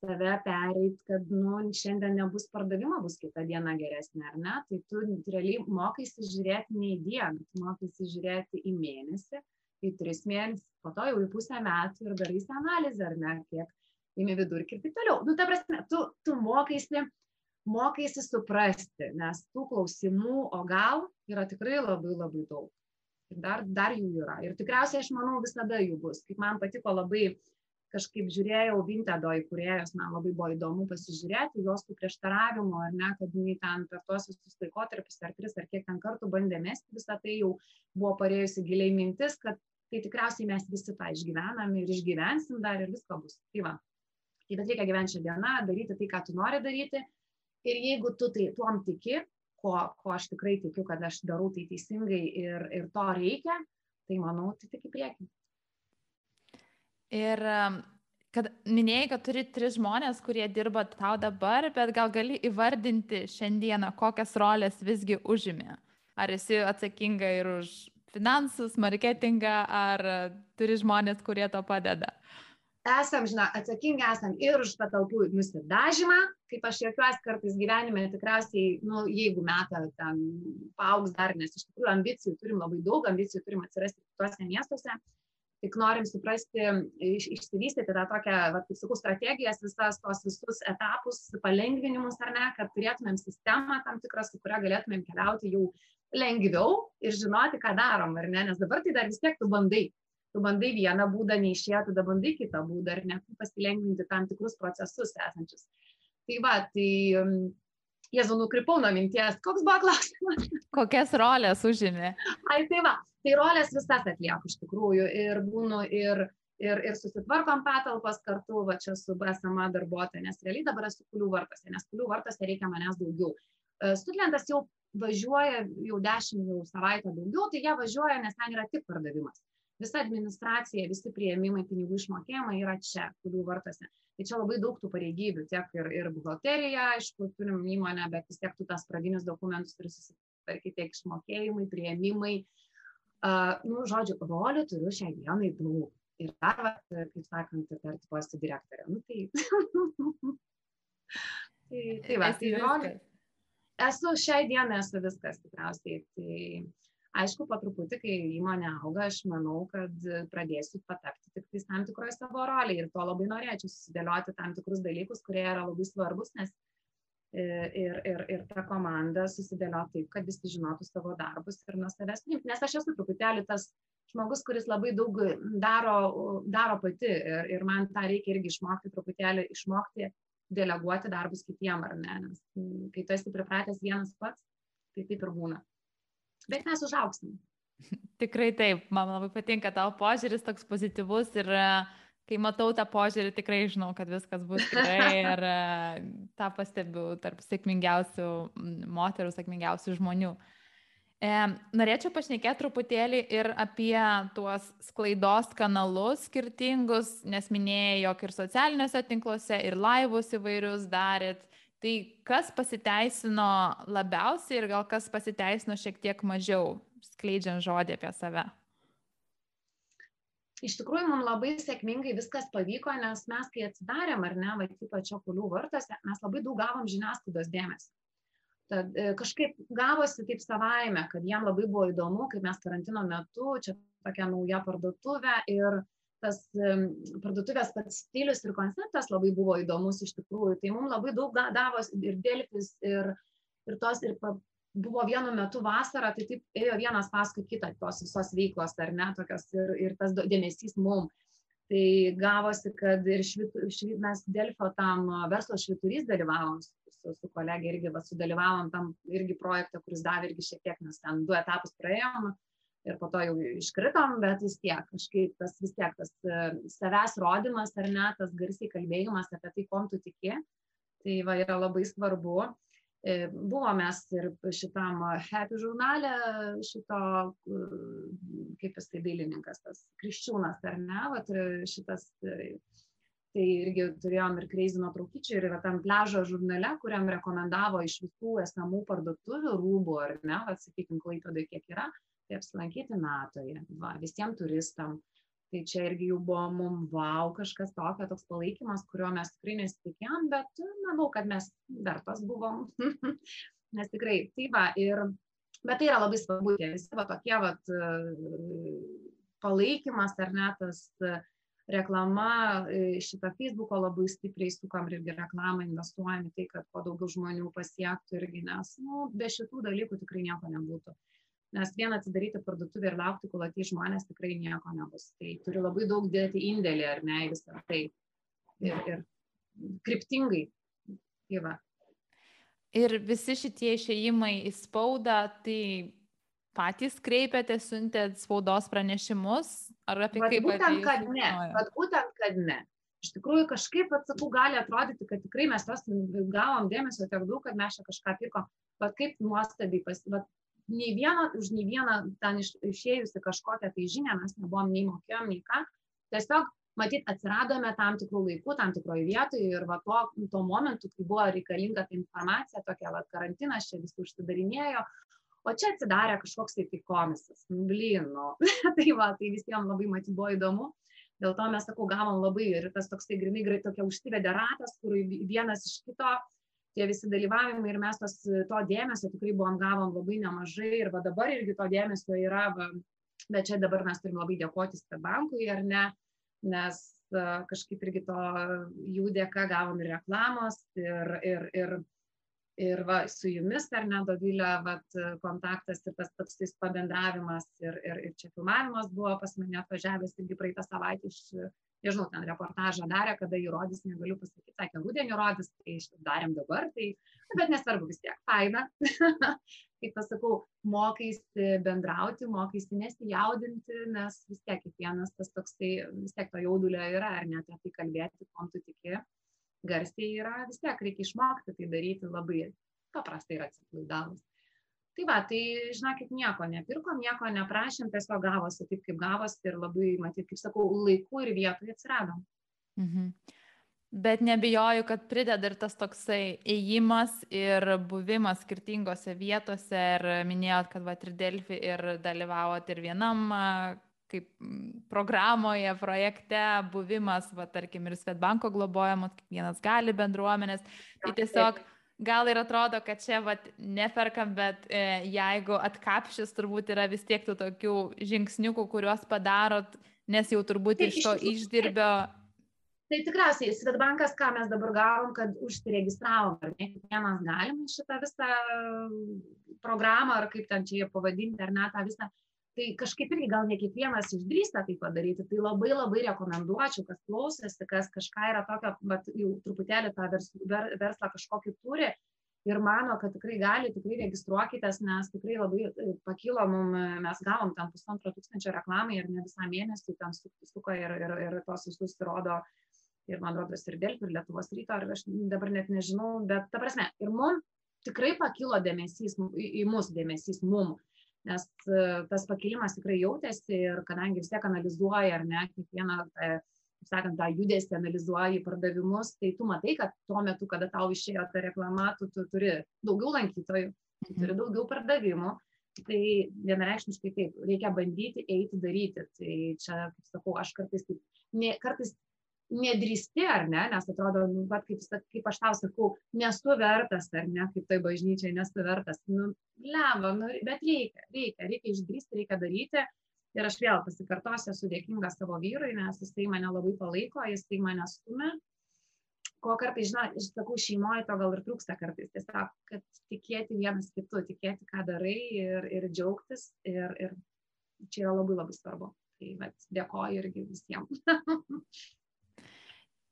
S2: save pereit, kad, nu, šiandien nebus pardavimo, bus kita diena geresnė, ar ne? Tai tu realiai mokaisi žiūrėti ne į dieną, tu mokaisi žiūrėti į mėnesį, į tris mėnesius, po to jau į pusę metų ir darai analizę, ar ne, kiek imi vidurkį ir taip toliau. Nu, ta prasme, tu, tu mokaisi, mokaisi suprasti, nes tų klausimų, o gal yra tikrai labai labai daug ir dar, dar jų yra. Ir tikriausiai aš manau visada jų bus. Kaip man patiko labai, kažkaip žiūrėjau Vintedo įkūrėjus, man labai buvo įdomu pasižiūrėti jos tų prieštaravimų, ar ne, kad jinai ten per tuos visus laikotarpius, ar tris, ar kiek ten kartų bandė mesti visą tai, jau buvo parėjusi giliai mintis, kad tai tikriausiai mes visi tą išgyvenam ir išgyvensim dar ir visko bus. Tai va. Tai bet reikia gyventi šią dieną, daryti tai, ką tu nori daryti. Ir jeigu tu tai tuom tiki, ko, ko aš tikrai tikiu, kad aš darau tai teisingai ir, ir to reikia, tai manau, tai tik į priekį.
S1: Ir um, kad minėjai, kad turi tris žmonės, kurie dirba tau dabar, bet gal gali įvardinti šiandieną, kokias rolės visgi užimė. Ar esi atsakinga ir už finansus, marketingą, ar turi žmonės, kurie to padeda?
S2: esam, žinai, atsakingi esam ir už patalpų nusidažymą, kaip aš jokiuosi kartais gyvenime, tikriausiai, nu, jeigu metą ten paaugs dar, nes iš tikrųjų ambicijų turim labai daug, ambicijų turim atsirasti kitose miestuose, tik norim suprasti, iš, išsivystyti tą tokią, va, kaip sakau, strategijas, visas tos visus etapus, palengvinimus ar ne, kad turėtumėm sistemą tam tikrą, su kuria galėtumėm keliauti jau lengviau ir žinoti, ką darom, ar ne, nes dabar tai dar vis tiek tu bandai tu bandai vieną būdą, neišėjo, tada bandai kitą būdą ir net pasilengvinti tam tikrus procesus esančius. Tai va, tai Jėzu, nukrypau nuo minties. Koks buvo klausimas? [LAUGHS]
S1: Kokias rolės užėmė?
S2: Ai, tai va, tai rolės visas atlieku iš tikrųjų ir būnu ir, ir, ir susitvarkom patalpas kartu, va čia su BSMA darbuotoja, nes realiai dabar esu kulių vartose, nes kulių vartose reikia manęs daugiau. E, studentas jau važiuoja jau dešimt jau savaitę daugiau, tai jie važiuoja, nes ten yra tik pardavimas visa administracija, visi prieimimai, pinigų išmokėjimai yra čia, kurių vartose. Tai čia labai daug tų pareigybių, tiek ir, ir buhalterija, aišku, turim įmonę, bet vis tiek tu tas pradinius dokumentus turi susitvarkyti, tiek išmokėjimai, prieimimai. Uh, nu, žodžiu, rolių turiu šią dieną daug. Ir dar, kaip sakant, dar tipuosi direktorė. Nu, tai... [LAUGHS] tai, tai va, tai rolių. Esu šiai dienai esu viskas tikriausiai. Tai, aišku po truputį kai įmonė auga aš manau kad pradėsiu patapti tiktais tam tikroj savo rolėj ir to labai norėčiau susidėlioti tam tikrus dalykus kurie yra labai svarbūs nes e, ir, ir, ir ta komanda susidėlioti taip, kad visi žinotų savo darbus ir nuo savęs priimti. Nes aš esu truputėlį tas žmogus, kuris labai daug daro, daro pati ir, ir man tą reikia irgi išmokti, truputėlį išmokti deleguoti darbus kitiem, ar ne? Nes kai tu esi pripratęs vienas pats, tai taip ir būna bet mes užauksim. [LAUGHS]
S1: Tikrai taip, man labai patinka tavo požiūris toks pozityvus ir e, kai matau tą požiūrį, tikrai žinau, kad viskas bus gerai [LAUGHS] ir e, tą pastebiu tarp sėkmingiausių moterų, sėkmingiausių žmonių. E, norėčiau pašnekėti truputėlį ir apie tuos sklaidos kanalus skirtingus, nes minėjai, jog ir socialiniuose tinkluose, ir laivus įvairius darėt. Tai kas pasiteisino labiausiai ir gal kas pasiteisino šiek tiek mažiau, skleidžiant žodį apie save?
S2: Iš tikrųjų, mums labai sėkmingai viskas pavyko, nes mes, kai atsidarėm, ar ne, va, ypač okulių vartose, mes labai daug gavom žiniasklaidos dėmesio. Tad e, kažkaip gavosi taip savaime, kad jiem labai buvo įdomu, kaip mes karantino metu, čia tokia nauja parduotuvė ir tas parduotuvės pats stilius ir konceptas labai buvo įdomus iš tikrųjų. Tai mums labai daug davos ir Delfis, ir, ir tos, ir buvo vienu metu vasara, tai taip ėjo vienas paskui kitą tos visos veiklos, ar ne, tokios ir, ir tas dėmesys mum. Tai gavosi, kad ir švit, švit, mes Delfio tam verslo šviturys dalyvavom su, su kolegė irgi, va, sudalyvavom tam irgi projektą, kuris davė irgi šiek tiek, nes ten du etapus praėjom ir po to jau iškritom, bet vis tiek kažkaip tas vis tiek tas e, savęs rodimas ar ne, tas garsiai kalbėjimas apie tai, kom tu tiki, tai va yra labai svarbu. E, buvo mes ir šitam Happy žurnale, šito, e, kaip jis tai dailininkas, tas Kriščiūnas, ar ne, va, šitas, tai irgi turėjom ir kreizino traukyčių ir tam pležo žurnale, kuriam rekomendavo iš visų esamų parduotuvių rūbų, ar ne, va, sakykime, klaipėdai kiek yra, tai apsilankyti natoje va visiem turistam tai čia irgi jau buvo mum vau kažkas tokio toks palaikymas kurio mes tikrai nesitikėjom bet manau kad mes vertos buvom. [LAUGHS] Nes tikrai tai va ir bet tai yra labai svarbu tie visi va tokie vat palaikymas ar ne tas reklama šitą feisbuko labai stipriai sukam irgi reklamą investuojam į tai kad kuo daugiau žmonių pasiektų irgi nes nu be šitų dalykų tikrai nieko nebūtų nes vien atsidaryti parduotuvę ir laukti, kol ateis žmonės, tikrai nieko nebus. Tai turi labai daug dėti indėlį, ar ne, visą tai. Ir, ir kryptingai. Tai va.
S1: Ir visi šitie išėjimai į spaudą, tai patys kreipėte, siuntėt spaudos pranešimus, ar apie
S2: vat kaip? Būtent, kad ne. Vat būtent, kad ne. Iš tikrųjų, kažkaip, atsakau, gali atrodyti, kad tikrai mes tos gavom dėmesio tiek daug, kad mes čia kažką pirkom. Bet kaip nuostabiai, pas, vat, nei vieno, už nei vieną ten iš, išėjusi kažkokią tai žinią mes nebuvom nei mokėjom, nei ką. Tiesiog, matyt, atsiradome tam tikrų laikų, tam tikroje vietoje ir va to, tuo momentu, kai buvo reikalinga ta informacija, tokia va karantinas čia visi užsidarinėjo, O čia atsidarė kažkoks tai komisas. Blin, nu. [LAUGHS] tai va, tai visiems labai matyt buvo įdomu. Dėl to mes, sakau, gavom labai ir tas toksai grinai, grinai tokia užsivedė ratas, kur vienas iš kito tie visi dalyvavimai ir mes tos, to dėmesio tikrai buvom gavom labai nemažai ir va dabar irgi to dėmesio yra, va, bet čia dabar mes turim labai dėkoti Svetbankui ar ne, nes kažkaip irgi to jų dėka gavom ir reklamos ir, ir, ir ir va su jumis ar ne dovilė vat kontaktas ir tas toks pabendravimas ir ir ir čia filmavimas buvo pas mane atvažiavęs irgi praeitą savaitę iš nežinau ten reportažą darė kada jį rodys negaliu pasakyt sakė rudenį rodys tai darėm dabar tai bet nesvarbu vis tiek faina [LAUGHS] kaip pasakau mokaisi bendrauti mokaisi nesijaudinti nes vis tiek kiekvienas tas toksai vis tiek to jaudulio yra ar ne apie tai kalbėti kuom tu tiki garsiai yra vis tiek reikia išmokti tai daryti labai paprastai ir atsipalaidavus. Tai va, tai žinokit, nieko nepirkom, nieko neprašėm, tiesiog gavosi taip, kaip gavosi ir labai, matyt, kaip sakau, laiku ir vietoje atsiradom.
S1: Mhm. Bet nebijoju, kad prideda ir tas toksai ėjimas ir buvimas skirtingose vietose ir minėjot, kad va ir Delfi ir dalyvavot ir vienam kaip programoje, projekte, buvimas, va, tarkim, ir Svetbanko globojamos, kiekvienas gali bendruomenės. Tai tiesiog gal ir atrodo, kad čia va, neperkam, bet e, jeigu atkapšys, turbūt yra vis tiek tų tokių žingsniukų, kuriuos padarot, nes jau turbūt iš to išdirbio.
S2: Tai tikriausiai, Svetbankas, ką mes dabar gavom, kad užsiregistravom, ar ne, kiekvienas galim šitą visą programą, ar kaip ten čia jie pavadinti, ar ne, tą visą tai kažkaip irgi gal ne kiekvienas išdrįsta tai padaryti tai labai labai rekomenduočiau kas klausėsi kas kažką yra tokio vat jau truputėlį tą vers ver verslą kažkokį turi ir mano kad tikrai gali tikrai registruokitės nes tikrai labai e, pakilo mum mes gavom ten pusantro tūkstančio reklamai ir ne visam mėnesiui ten su suko ir ir ir tuos visus rodo ir man rodos ir delfi ir lietuvos ryto ar aš dabar net nežinau bet ta prasme ir mum tikrai pakilo dėmesys į, į mus dėmesys mum nes e, tas pakilimas tikrai jautėsi ir kadangi vis tiek analizuoji ar ne kiekvieną, e, kaip sakant, tą judesį analizuoji pardavimus, tai tu matai, kad tuo metu, kada tau išėjo ta reklama, tu, tu turi daugiau lankytojų, tu mhm. turi daugiau pardavimų. Tai vienareikšmiškai taip, reikia bandyti eiti daryti. Tai čia, kaip sakau, aš kartais, taip, ne, kartais nedrįsti ar ne, nes atrodo, nu, bet kaip, kaip aš tau sakau, nesu vertas ar ne, kaip tai bažnyčiai nesu vertas. Nu, lemva, nu, bet reikia, reikia, reikia išdrįsti, reikia daryti. Ir aš vėl pasikartosiu, esu dėkinga savo vyrui, nes jisai mane labai palaiko, jisai mane stumia. Ko kartais, žinai, aš sakau, šeimoje to gal ir trūksta kartais. Tiesiog, kad tikėti vienas kitu, tikėti, ką darai ir, ir džiaugtis. Ir, ir čia yra labai labai svarbu. Tai bet, dėkoju irgi visiems. [LAUGHS]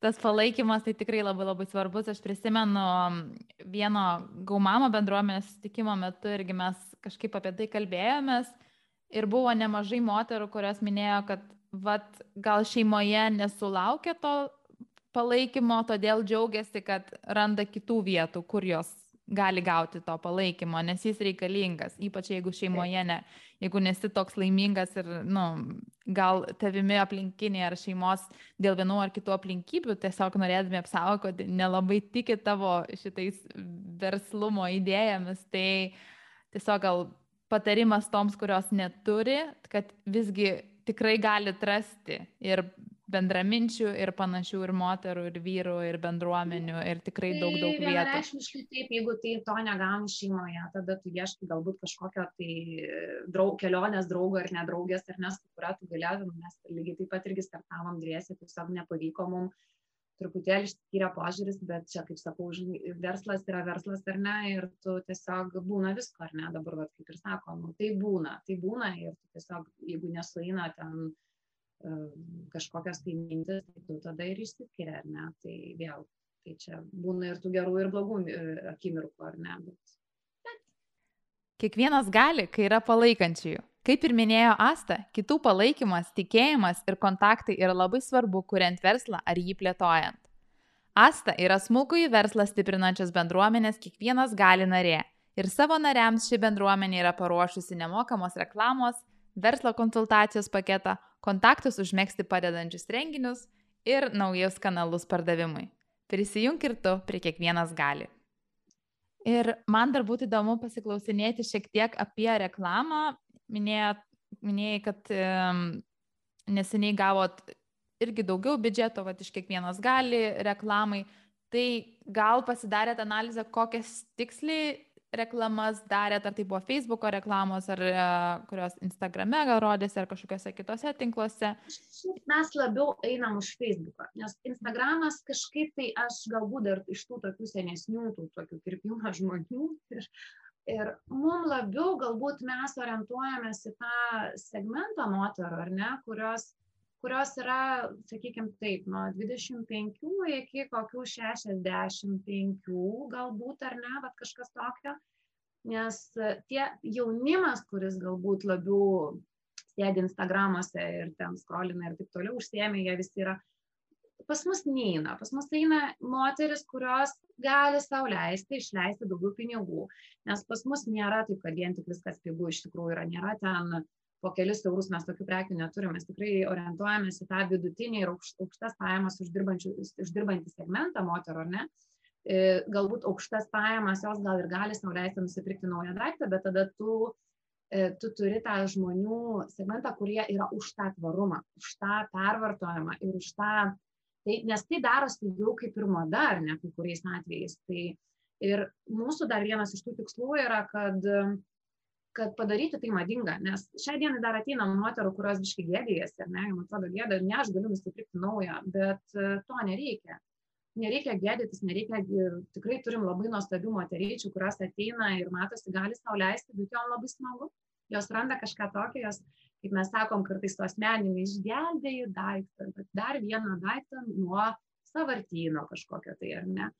S1: tas palaikymas tai tikrai labai labai svarbus. Aš prisimenu vieno gaumamo bendruomenės sutikimo metu irgi mes kažkaip apie tai kalbėjomės ir buvo nemažai moterų, kurios minėjo, kad vat, gal šeimoje nesulaukia to palaikymo, todėl džiaugiasi, kad randa kitų vietų, kur jos gali gauti to palaikymo, nes jis reikalingas, ypač jeigu šeimoje ne, jeigu nesi toks laimingas ir, nu, gal tavimi aplinkiniai ar šeimos dėl vienų ar kitų aplinkybių tiesiog norėdami apsaugoti, nelabai tiki tavo šitais verslumo idėjomis, tai tiesiog gal patarimas toms, kurios neturi, kad visgi tikrai gali atrasti ir bendraminčių ir panašių ir moterų, ir vyrų, ir bendruomenių, ir tikrai daug, daug
S2: vietų. Vienareikšmiškai taip, jeigu tai to negauni šeimoje, tada tu ieškai galbūt kažkokio tai draug, kelionės draugo ar nedraugės, ar nes, kurią tu galėtum, mes lygiai taip pat irgi startavom dviesi, tiesiog nepavyko mums truputėlį išskyrė požiūris, bet čia, kaip sakau, verslas yra verslas ar ne, ir tu tiesiog būna visko, ar ne, dabar, vat, kaip ir sakom, nu, tai būna, tai būna ir tu tiesiog, jeigu nesuina ten kažkokios tai mintis, tai tu tada ir išsiskiria, ar ne? Tai vėl, tai čia būna ir tų gerų, ir blogų e, akimirkų, ar ne? Bet...
S1: Kiekvienas gali, kai yra palaikančiųjų. Kaip ir minėjo Asta, kitų palaikymas, tikėjimas ir kontaktai yra labai svarbu, kuriant verslą ar jį plėtojant. Asta yra smulkų į verslą stiprinančios bendruomenės kiekvienas gali narė ir savo nariams ši bendruomenė yra paruošusi nemokamos reklamos, verslo konsultacijos paketą, kontaktus užmėgsti padedančius renginius ir naujus kanalus pardavimui. Prisijunk ir tu, prie kiekvienas gali. Ir man dar būtų įdomu pasiklausinėti šiek tiek apie reklamą. Minėjai, minėjai kad um, neseniai gavot irgi daugiau biudžeto, va iš kiekvienas gali reklamai. Tai gal pasidarėt analizę, kokias tiksliai reklamas darėt, ar tai buvo Facebook'o reklamos, ar e, kurios Instagrame gal rodėsi, ar kažkokiose kitose tinkluose?
S2: Mes labiau einam už Facebook'ą, nes Instagramas kažkaip tai aš galbūt dar iš tų tokių senesnių, tų tokių kirpimo [LAUGHS] žmonių. Ir, ir mums labiau galbūt mes orientuojamės į tą segmentą moterų, ar ne, kurios kurios yra, sakykime taip, nuo 25 iki kokių 65 galbūt ar ne, bet kažkas tokio. Nes tie jaunimas, kuris galbūt labiau sėdi Instagramuose ir ten skrolina ir taip toliau užsiemė, jie visi yra pas mus neina. Pas mus eina moteris, kurios gali sau leisti, išleisti daugiau pinigų. Nes pas mus nėra taip, kad vien tik viskas pigų iš tikrųjų yra. Nėra ten po kelis eurus mes tokių prekių neturim, mes tikrai orientuojamės į tą vidutinį ir aukštas pajamas uždirbantį segmentą moterų, ar ne? E, galbūt aukštas pajamas jos gal ir gali sau leisti nusipirkti naują daiktą, bet tada tu, e, tu turi tą žmonių segmentą, kurie yra už tą tvarumą, už tą pervartojimą ir už tą, tai, nes tai darosi jau kaip ir mada, ar ne, kai kuriais atvejais. Tai, ir mūsų dar vienas iš tų tikslų yra, kad kad padaryti tai madinga, nes šią dieną dar ateina moterų, kurios biškai gėdėjasi, ar ne, man atrodo gėda, ne aš galiu nusipirkti naują, bet e, to nereikia. Nereikia gėdytis, nereikia, tikrai turim labai nuostabių moteryčių, kurios ateina ir matosi, gali sau leisti, bet jom labai smagu, jos randa kažką tokio, jos, kaip mes sakom, kartais tos meniniai išgelbėjai daiktą, bet dar vieną daiktą nuo savartyno kažkokio tai, ar ne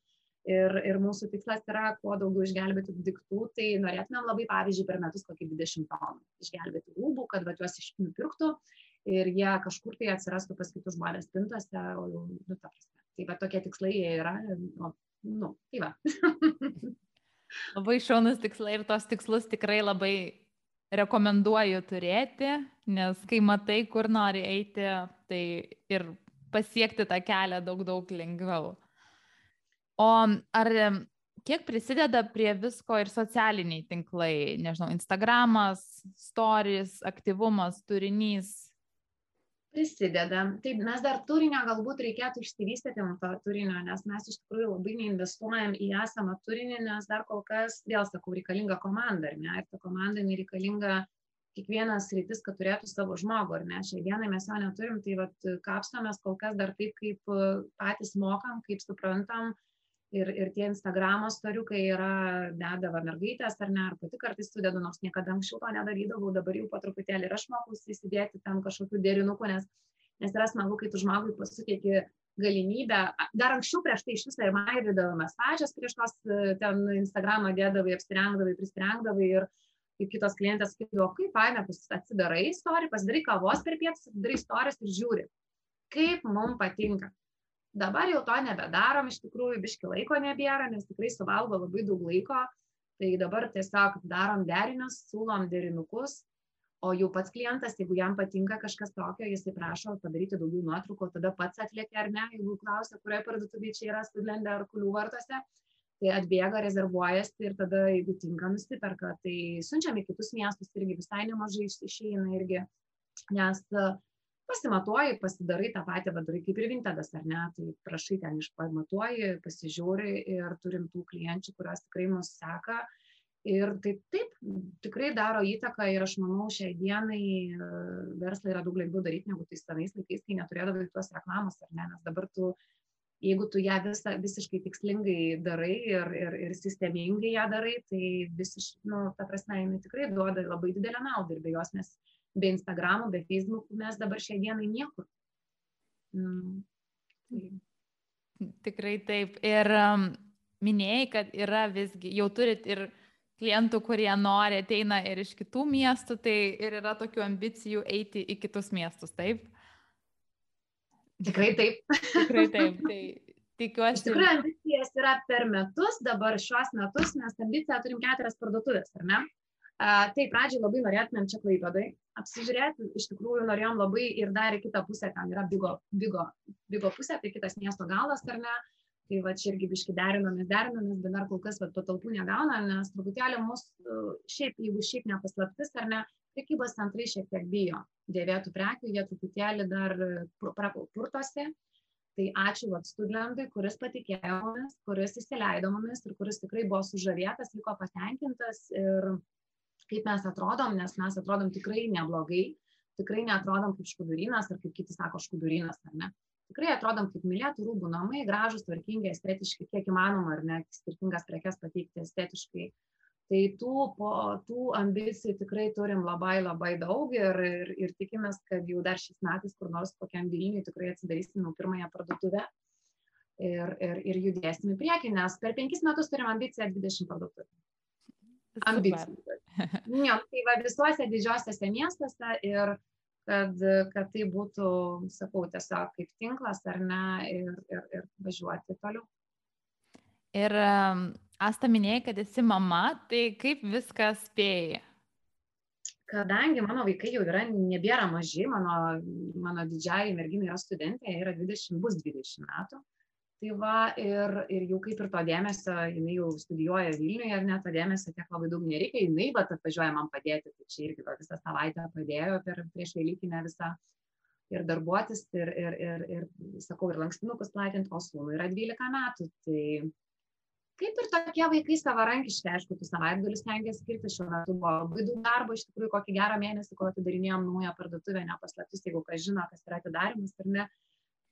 S2: ir, ir mūsų tikslas yra kuo daugiau išgelbėti daiktų, tai norėtumėm labai, pavyzdžiui, per metus kokį 20 tonų išgelbėti rūbų, kad va, juos nupirktų ir jie kažkur tai atsirastų pas kitus žmonės pintose, o jau, nu, ta prasme. Tai va tokie tikslai jie yra, nu, nu tai va. [LAUGHS]
S1: labai šaunus tikslai ir tos tikslus tikrai labai rekomenduoju turėti, nes kai matai, kur nori eiti, tai ir pasiekti tą kelią daug, daug lengviau. O ar kiek prisideda prie visko ir socialiniai tinklai, nežinau, Instagramas, stories, aktyvumas, turinys?
S2: Prisideda. Taip, mes dar turinio galbūt reikėtų išsivystyti to turinio, nes mes iš tikrųjų labai neinvestuojam į esamą turinį, nes dar kol kas, vėl sakau, reikalinga komanda, ar ne? Ir ta komanda nereikalinga kiekvienas rytis, kad turėtų savo žmogų, ar ne? Šiai dienai mes jo neturim, tai vat kapstomės kol kas dar taip, kaip patys mokam, kaip suprantam, ir, ir tie Instagramo storiukai yra dedava mergaitės ar ne, ar pati kartais sudedu, nors niekada anksčiau to nedarydavau, dabar jau po truputėlį ir aš mokausi įsidėti tam kažkokių derinukų, nes, nes yra smagu, kai tu žmogui pasutėki galimybę, dar anksčiau prieš tai iš viso ir mairydavomės pačias prieš tos ten Instagramą dėdavai, apsirengdavai, prisirengdavai ir kaip kitos klientės sakydavo, kaip faina, atsidarai istoriją, pasidarai kavos per pietus, atsidarai istorijas ir žiūri, kaip mums patinka Dabar jau to nebedarom, iš tikrųjų biški laiko nebėra, nes tikrai suvalgo labai daug laiko. Tai dabar tiesiog darom derinius, siūlom derinukus, o jau pats klientas, jeigu jam patinka kažkas tokio, jisai prašo padaryti daugiau nuotraukų, tada pats atliekia ar ne, jeigu klausia, kurioje parduotuvėje čia yra studlendė ar kulių vartose, tai atbėga, rezervuojasi ir tada, jeigu tinka, nusiperka. Tai siunčiam į kitus miestus irgi visai nemažai išeina irgi, nes uh, pasimatuoji, pasidarai tą patį, padarai kaip ir vintedas, ar ne, tai prašai ten išpamatuoji, pasižiūri ir turim tų klienčių, kurios tikrai mus seka. Ir taip, taip, tikrai daro įtaką ir aš manau, šiai dienai e, verslą yra daug lengviau daryti negu tais senais laikais, kai neturėdavai tuos reklamos, ar ne, nes dabar tu, jeigu tu ją visą, visiškai tikslingai darai ir, ir, ir sistemingai ją darai, tai visiškai, nu, ta prasme, jinai tikrai duoda labai didelę naudą ir be jos mes be Instagramų, be Facebookų mes dabar šią dieną niekur. Mm.
S1: Tai. Tikrai taip. Ir um, minėjai, kad yra visgi, jau turit ir klientų, kurie nori, ateina ir iš kitų miestų, tai ir yra tokių ambicijų eiti į kitus miestus, taip?
S2: Tikrai taip.
S1: Tikrai taip. [LAUGHS] Tai tikiuosi.
S2: Iš tikrųjų, ambicijas yra per metus, dabar šios metus mes ambiciją turim keturias parduotuvės, ar ne? Tai pradžiai labai norėtumėm čia klaipėdai apsižiūrėti, iš tikrųjų norėjom labai ir dar į kitą pusę, ten yra Bigo, Bigo, Bigo pusė, tai kitas miesto galas, ar ne, Tai va čia irgi biški derinomės, derinomės, bet dar kol kas va, patalpų negauna, nes truputėlį mūsų, šiaip, jeigu šiaip nepaslaptis ar ne, prekybos centrai šiek tiek bijo dėvėtų prekių, jie truputėlį dar purtosi. Tai ačiū vat studentui, kuris patikėjo mumis, kuris įsileido mumis ir kuris tikrai buvo sužavėtas, liko patenkintas ir kaip mes atrodom, nes mes atrodom tikrai neblogai, tikrai netrodom kaip škudurinas ar kaip kiti sako škudurinas, ar ne tikrai atrodom kaip mylėtų rūbų namai, gražus, tvarkingi, estetiški, kiek įmanoma, ar ne, skirtingas prekes pateikti estetiškai. Tai tų, po, tų ambicijų tikrai turim labai labai daug ir, ir, ir tikimės, kad jau dar šiais metais kur nors kokiam Vilniui tikrai atsidarysim jau pirmąją parduotuvę ir, ir, ir judėsim į priekį, nes per penkis metus turim ambiciją 20 parduotuvę. Ambicijų. [LAUGHS] Ne, tai va visuose didžiosiuose miestuose ir kad, kad tai būtų, sakau, tiesiog kaip tinklas ar ne ir, ir, ir važiuoti toliau.
S1: Ir Asta minėjai, kad esi mama, tai kaip viską spėjai?
S2: Kadangi mano vaikai jau yra, nebėra maži, mano, mano didžiai merginai yra studentė, yra 20, bus 20 metų, tai va ir ir jau kaip ir to dėmesio jinai jau studijuoja vilniuje ar ne to dėmesio tiek labai daug nereikia jinai vat atvažiuoja man padėti tai čia irgi va visą savaitę padėjo per priešvelykinę visą ir darbuotis ir ir ir ir sakau ir lankstinukus platint o sūnui yra dvylika metų tai kaip ir tokie vaikai savarankiški, aišku, tų savaitgalių stengiasi skirti, šiuo metu buvo labai daug darbo, iš tikrųjų kokį gerą mėnesį, kol atidarinėjom naują parduotuvę, nepaslaptis, jeigu kas žino, kas yra atidarimas ar ne,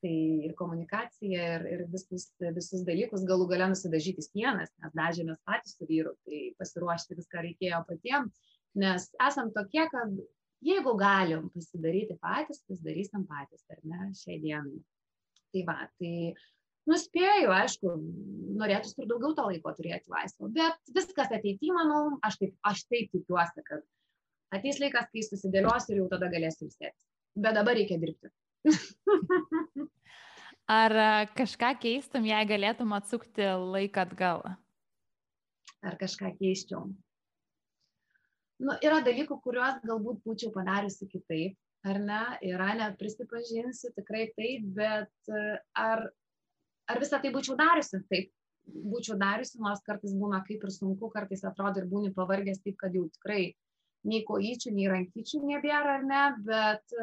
S2: tai ir komunikacija, ir, ir visus, visus dalykus galų gale nusidažyti sienas, nes dažėmės patys su vyru, tai pasiruošti viską reikėjo patiems, nes esam tokie, kad jeigu galim pasidaryti patys, pasidarysim patys, ar ne, šiai dienai. Tai va, tai nuspėju, aišku, norėtųsi ir daugiau to laiko turėti laisvo, bet viskas ateityje, manau, aš taip, aš taip tikiuosi, kad ateis laikas, kai susidėliosiu ir jau tada galėsiu ilsėtis. Bet dabar reikia dirbti. [LAUGHS]
S1: Ar kažką keistum, jei galėtum atsukti laiką atgal?
S2: Ar kažką keisčiau? Nu, yra dalykų, kuriuos galbūt būčiau padariusi kitaip, ar ne? Yra, net prisipažinsiu, tikrai taip, bet ar, ar visą tai būčiau dariusi? Taip, būčiau dariusi, nors kartais būna kaip ir sunku, kartais atrodo ir būni pavargęs taip, kad jau tikrai nei kojyčių, nei rankyčių nebėra, ar ne, bet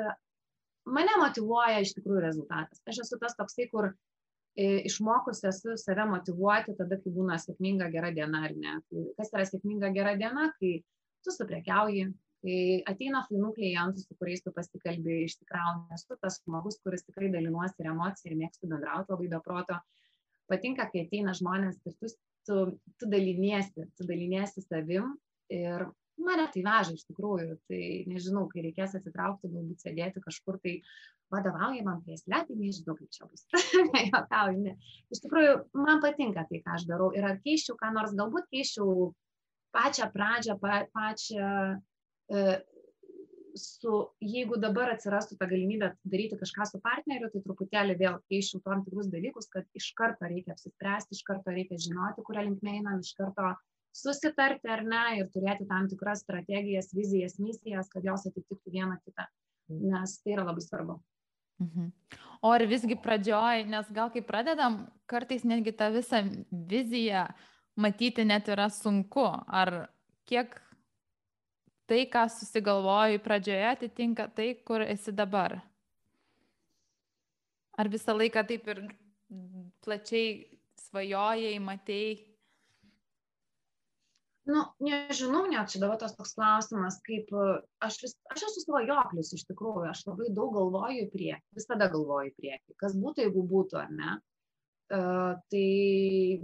S2: mane motivuoja iš tikrųjų rezultatas. Aš esu tas toksai, kur e, išmokus esu save motivuoti tada, kai būna sėkminga gera diena ar ne. Kas yra sėkminga gera diena, kai tu suprekiauji, kai ateina fainų klientų, su kuriais tu pasikalbė, išsikrauni, esu tas žmogus, kuris tikrai dalinuosi ir emociją ir mėgstu bendrauti labai be proto. Patinka, kai ateina žmonės ir tu, tu, tu daliniesi, tu daliniesi savim ir mane tai veža iš tikrųjų. Tai nežinau kai reikės atsitraukti galbūt sėdėti kažkur tai vadovaujamam krėsle tai nežinau kaip čia bus. [LAUGHS] Nejuokauju ne. Iš tikrųjų man patinka tai ką aš darau. Ir ar keisčiau ką nors galbūt keisčiau pačią pradžią pa, pačią su, jeigu dabar atsirastų ta galimybė daryti kažką su partneriu, tai truputėlį vėl keičiau tam tikrus dalykus, kad iš karto reikia apsispręsti, iš karto reikia žinoti, kurią linkmę einam, iš karto susitarti ar ne ir turėti tam tikras strategijas, vizijas, misijas, kad jos atitiktų vieną kitą, nes tai yra labai svarbu.
S1: Mhm. O ar visgi pradžioj, nes gal kai pradedam, kartais netgi tą visą viziją matyti net yra sunku, ar kiek tai, ką susigalvoji pradžioje, atitinka tai, kur esi dabar? Ar visą laiką taip ir plačiai svajojai, matėjai,
S2: nu nežinau net čia dabar tas toks klausimas kaip aš vis aš esu svajoklis iš tikrųjų aš labai daug galvoju į priekį visada galvoju į priekį kas būtų jeigu būtų ar ne uh, tai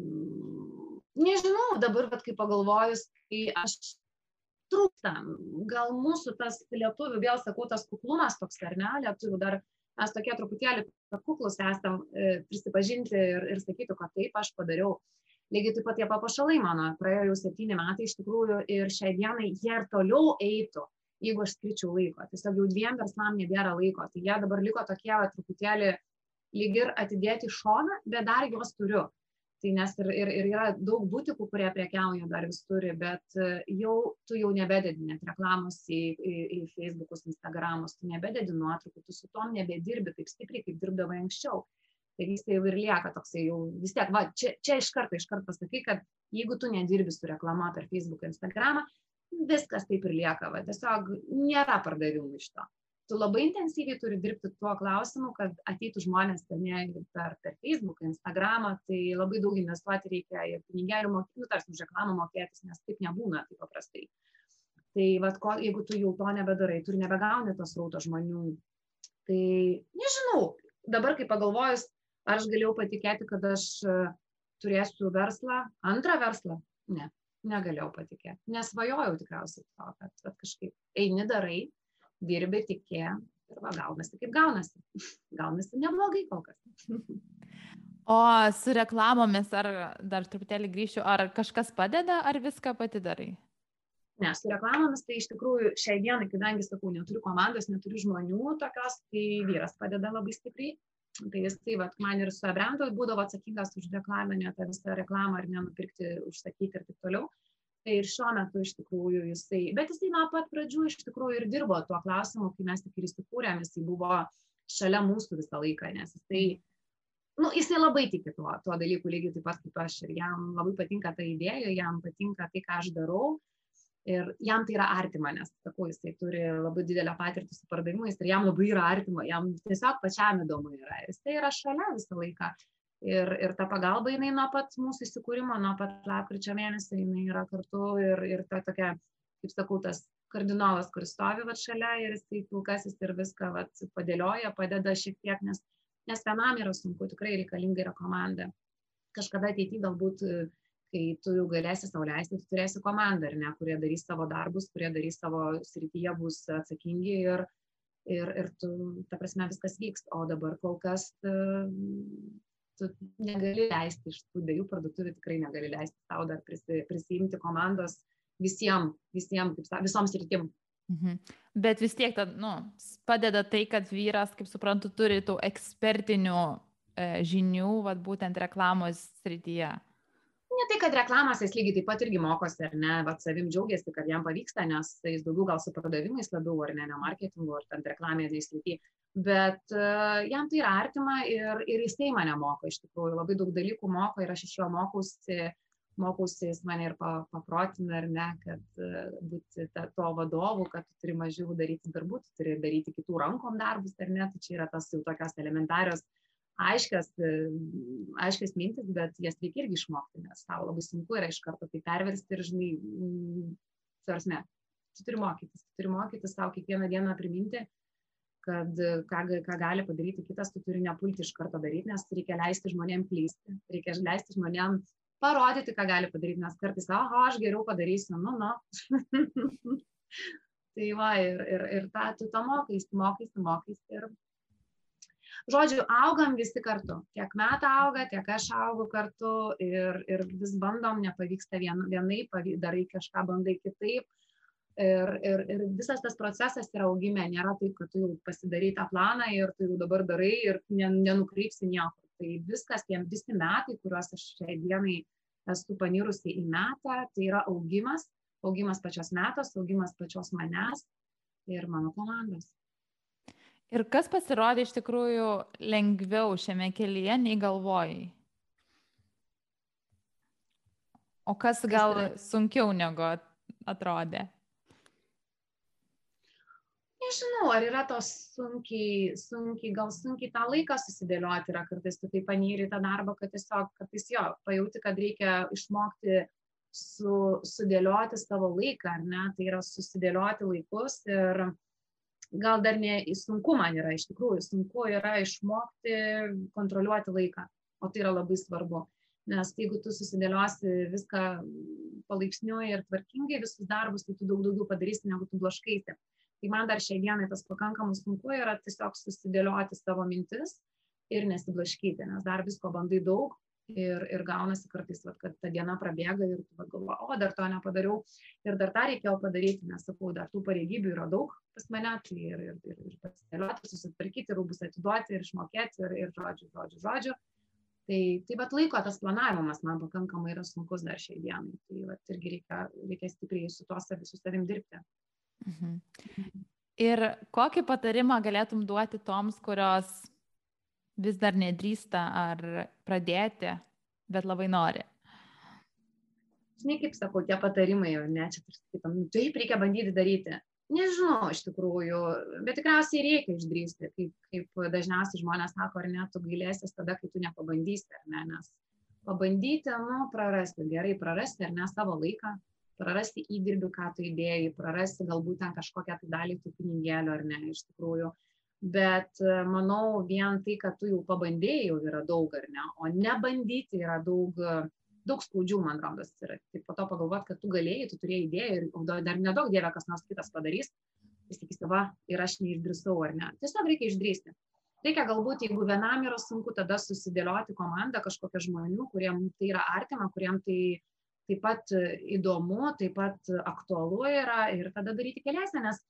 S2: nežinau dabar bet kai pagalvojus kai aš trūksta. Gal mūsų tas lietuvių vėl sakau tas kuklumas toks ar ne lietuvių dar mes tokie truputėlį kuklūs esam e, prisipažinti ir, ir sakyti, kad taip aš padariau. Lygiai taip pat tie papuošalai mano praėjo jau septyni metai iš tikrųjų ir šiai dienai jie ir toliau eitų jeigu aš skirčiau laiko. Tiesiog jau dviem verslam nebėra laiko. Tai jie dabar liko tokie va truputėlį lyg ir atidėti šoną bet dar juos turiu tai nes ir, ir, ir yra daug būtikų, kurie prekiauja dar vis turi, bet e, jau tu jau nebededi net reklamos į, į, į Facebookus, Instagramus, tu nebededi nuotraukų, tu su tom nebedirbi taip stipriai, kaip dirbdavai anksčiau Tai vis tai jau ir lieka toksai jau vis tiek, va, čia, čia iš karto, iš karto pasakai, kad jeigu tu nedirbi su reklama per Facebook, Instagramą, viskas taip ir lieka, va, tiesiog nėra pardavimų iš to. Tu labai intensyviai turi dirbti tuo klausimu, kad ateitų žmonės tenai per, per Facebook, Instagramą, tai labai daug investuoti reikia ir pinigelių mokėti, nu, tarsi už reklamą mokėtis, nes taip nebūna taip paprastai. Tai vat, ko, jeigu tu jau to nebedarai, tu nebegauni tos rauto žmonių, tai nežinau, dabar kai pagalvojus, ar aš galėjau patikėti, kad aš e, turėsiu verslą, antrą verslą? Ne, negalėjau patikėti. Nesvajojau tikriausiai to, kad, kad kažkaip eini darai, dirbi, tikė ir va, gaunasi kaip gaunasi. [LAUGHS] Gaunasi neblogai kol kas. [LAUGHS]
S1: O su reklamomis, ar dar truputėlį grįšiu, ar kažkas padeda, ar viską pati darai?
S2: Ne, su reklamomis tai iš tikrųjų šiai dienai, kadangi, sakau, neturiu komandos, neturiu žmonių tokios, tai vyras padeda labai stipriai. Tai jis tai, vat, man ir su Ebrandu būdavo atsakingas už reklaminę, tą visą reklamą ar nenupirkti, užsakyti ir taip toliau. Tai ir šiuo metu iš tikrųjų jisai, bet jisai nuo pat pradžių iš tikrųjų ir dirbo tuo klausimu, kai mes tik ir įsikūrėm, jisai buvo šalia mūsų visą laiką, nes jisai, nu, jisai labai tiki tuo, tuo dalyku lygiai taip pat kaip aš ir jam labai patinka ta idėja, jam patinka tai, ką aš darau ir jam tai yra artima, nes, sakau, jisai turi labai didelę patirtį su pardavimais ir jam labai yra artima, jam tiesiog pačiam įdomu yra. Ir jisai yra šalia visą laiką. Ir, ir ta pagalba jinai nuo pat mūsų įsikūrimo, nuo pat lapkričio mėnesio, jinai yra kartu ir, ir ta tokia, kaip sakau, tas kardinolas, kuris stovi va šalia ir jisai pilkasis ir viską va, padėlioja, padeda šiek tiek, nes, nes vienam yra sunku, tikrai reikalinga yra komanda. Kažkada ateityje galbūt kai tu jau galėsi sau leisti, tu turėsi komandą, ar ne, kurie darys savo darbus, kurie darys savo srityje, bus atsakingi ir, ir, ir tu, ta prasme, viskas vyks. O dabar kol kas tu negali leisti iš tų dviejų parduotuvių, tikrai negali leisti tau dar prisi, prisijimti komandos visiems, visiems, visoms rytim.
S1: Mhm. Bet vis tiek, tad, nu, padeda tai, kad vyras, kaip suprantu, turi tų ekspertinių e, žinių, vad būtent reklamos srityje
S2: ne tai kad reklamos jis lygiai taip pat irgi mokosi ar ne vat savim džiaugiasi kad jam pavyksta nes jis daugiau gal su pardavimais labiau ar ne ne marketingu ar ten reklaminėj srity bet uh, jam tai yra artima ir ir jisai mane moko iš tikrųjų labai daug dalykų moko ir aš iš jo mokausi mokausi jis mane ir pa, paprotina ar ne kad uh, būti ta, to vadovu kad tu turi mažiau daryti darbų tu turi daryti kitų rankom darbus ar ne tai čia yra tas jau tokios elementarios aiškias, e, aiškias mintis, bet jas reikia irgi išmokti, nes tau labai sunku yra iš karto tai perversti ir, žinai, svarsme, mm, tu turi mokytis, tu turi mokytis tau kiekvieną dieną priminti, kad ką, ką gali padaryti kitas, tu turi nepulti iš karto daryti, nes reikia leisti žmonėm klysti, reikia leisti žmonėm parodyti, ką gali padaryti, nes kartais, oho, aš geriau padarysiu, nu, nu. [LAUGHS] tai va, ir, ir, ir tą, tu to mokais, mokais, mokais ir žodžiu augam visi kartu tiek metai auga tiek aš augu kartu ir ir vis bandom nepavyksta vien vienaip pavy darai kažką bandai kitaip ir ir ir visas tas procesas yra augime nėra taip kad tu jau pasidarei tą planą ir tu jau dabar darai ir ne nenukrypsi niekur tai viskas tie visi metai kuriuos aš šiai dienai esu panirusi į metą tai yra augimas augimas pačios metos augimas pačios manęs ir mano komandos
S1: Ir kas pasirodė iš tikrųjų lengviau šiame kelyje nei galvojai? O kas gal sunkiau negu atrodė?
S2: Nežinau, ar yra tos sunkiai, sunkiai, gal sunkiai tą laiką susidėlioti yra kartais, tu taip panyri tą darbą, kad tiesiog kartais jo, pajauti, kad reikia išmokti su, sudėlioti savo laiką, ar ne, tai yra susidėlioti laikus ir gal dar ne sunku man yra iš tikrųjų, sunku yra išmokti kontroliuoti laiką, o tai yra labai svarbu. Nes jeigu tu susidėliosi viską palaipsniui ir tvarkingai, visus darbus, tai tu daug daugiau padarysi, negu tu blaškaisi. Tai man dar šiai dienai tas pakankamai sunku yra tiesiog susidėlioti savo mintis ir nesiblaškyti, nes dar visko bandai daug ir, ir gaunasi kartais, vat, kad ta diena prabėga ir tu galvoji, o dar to nepadariau ir dar tą reikėjo padaryti, nes sakau, dar tų pareigybių yra daug pas mane, tai ir, ir, ir, ir pasidėlioti, susitvarkyti, rūbus atiduoti ir išmokėti ir, ir žodžiu, žodžiu, žodžiu. Tai, tai bet laiko tas planavimas man pakankamai yra sunkus dar šiai dienai. Tai vat, irgi reikia, reikia stipriai su to su savim dirbti.
S1: Mhm. Ir kokį patarimą galėtum duoti toms, kurios vis dar nedrįsta ar pradėti, bet labai nori?
S2: Žinai, kaip sakau, tie patarimai, ne, čia tarsi, nu, taip reikia bandyti daryti. Nežinau, iš tikrųjų, bet tikriausiai reikia išdrysti, kaip, kaip dažniausiai žmonės sako, ar ne, tu gailėsis tada, kai tu nepabandysi, ar ne, nes pabandyti, nu, prarasti, gerai prarasti, ar ne, savo laiką, prarasti įdirbį, ką tu įdėjai, prarasti galbūt ten kažkokią tai dalį tų pinigėlių, ar ne, iš tikrųjų. Bet manau, vien tai, kad tu jau pabandėjai, jau yra daug, ar ne, o nebandyti yra daug daug skaudžių, man rodos, yra. Tai po to pagalvoti, kad tu galėjai, tu turėjai idėją ir dar nedaug dievė kas nors kitas padarys, jis sakysi, va, ir aš neišdrįsau ar ne. Tiesiog reikia išdrįsti. Reikia galbūt, jeigu vienam yra sunku, tada susidėlioti komandą kažkokią žmonių, kuriem tai yra artima, kuriem tai taip pat įdomu, taip pat aktualu yra ir tada daryti keliasę, nes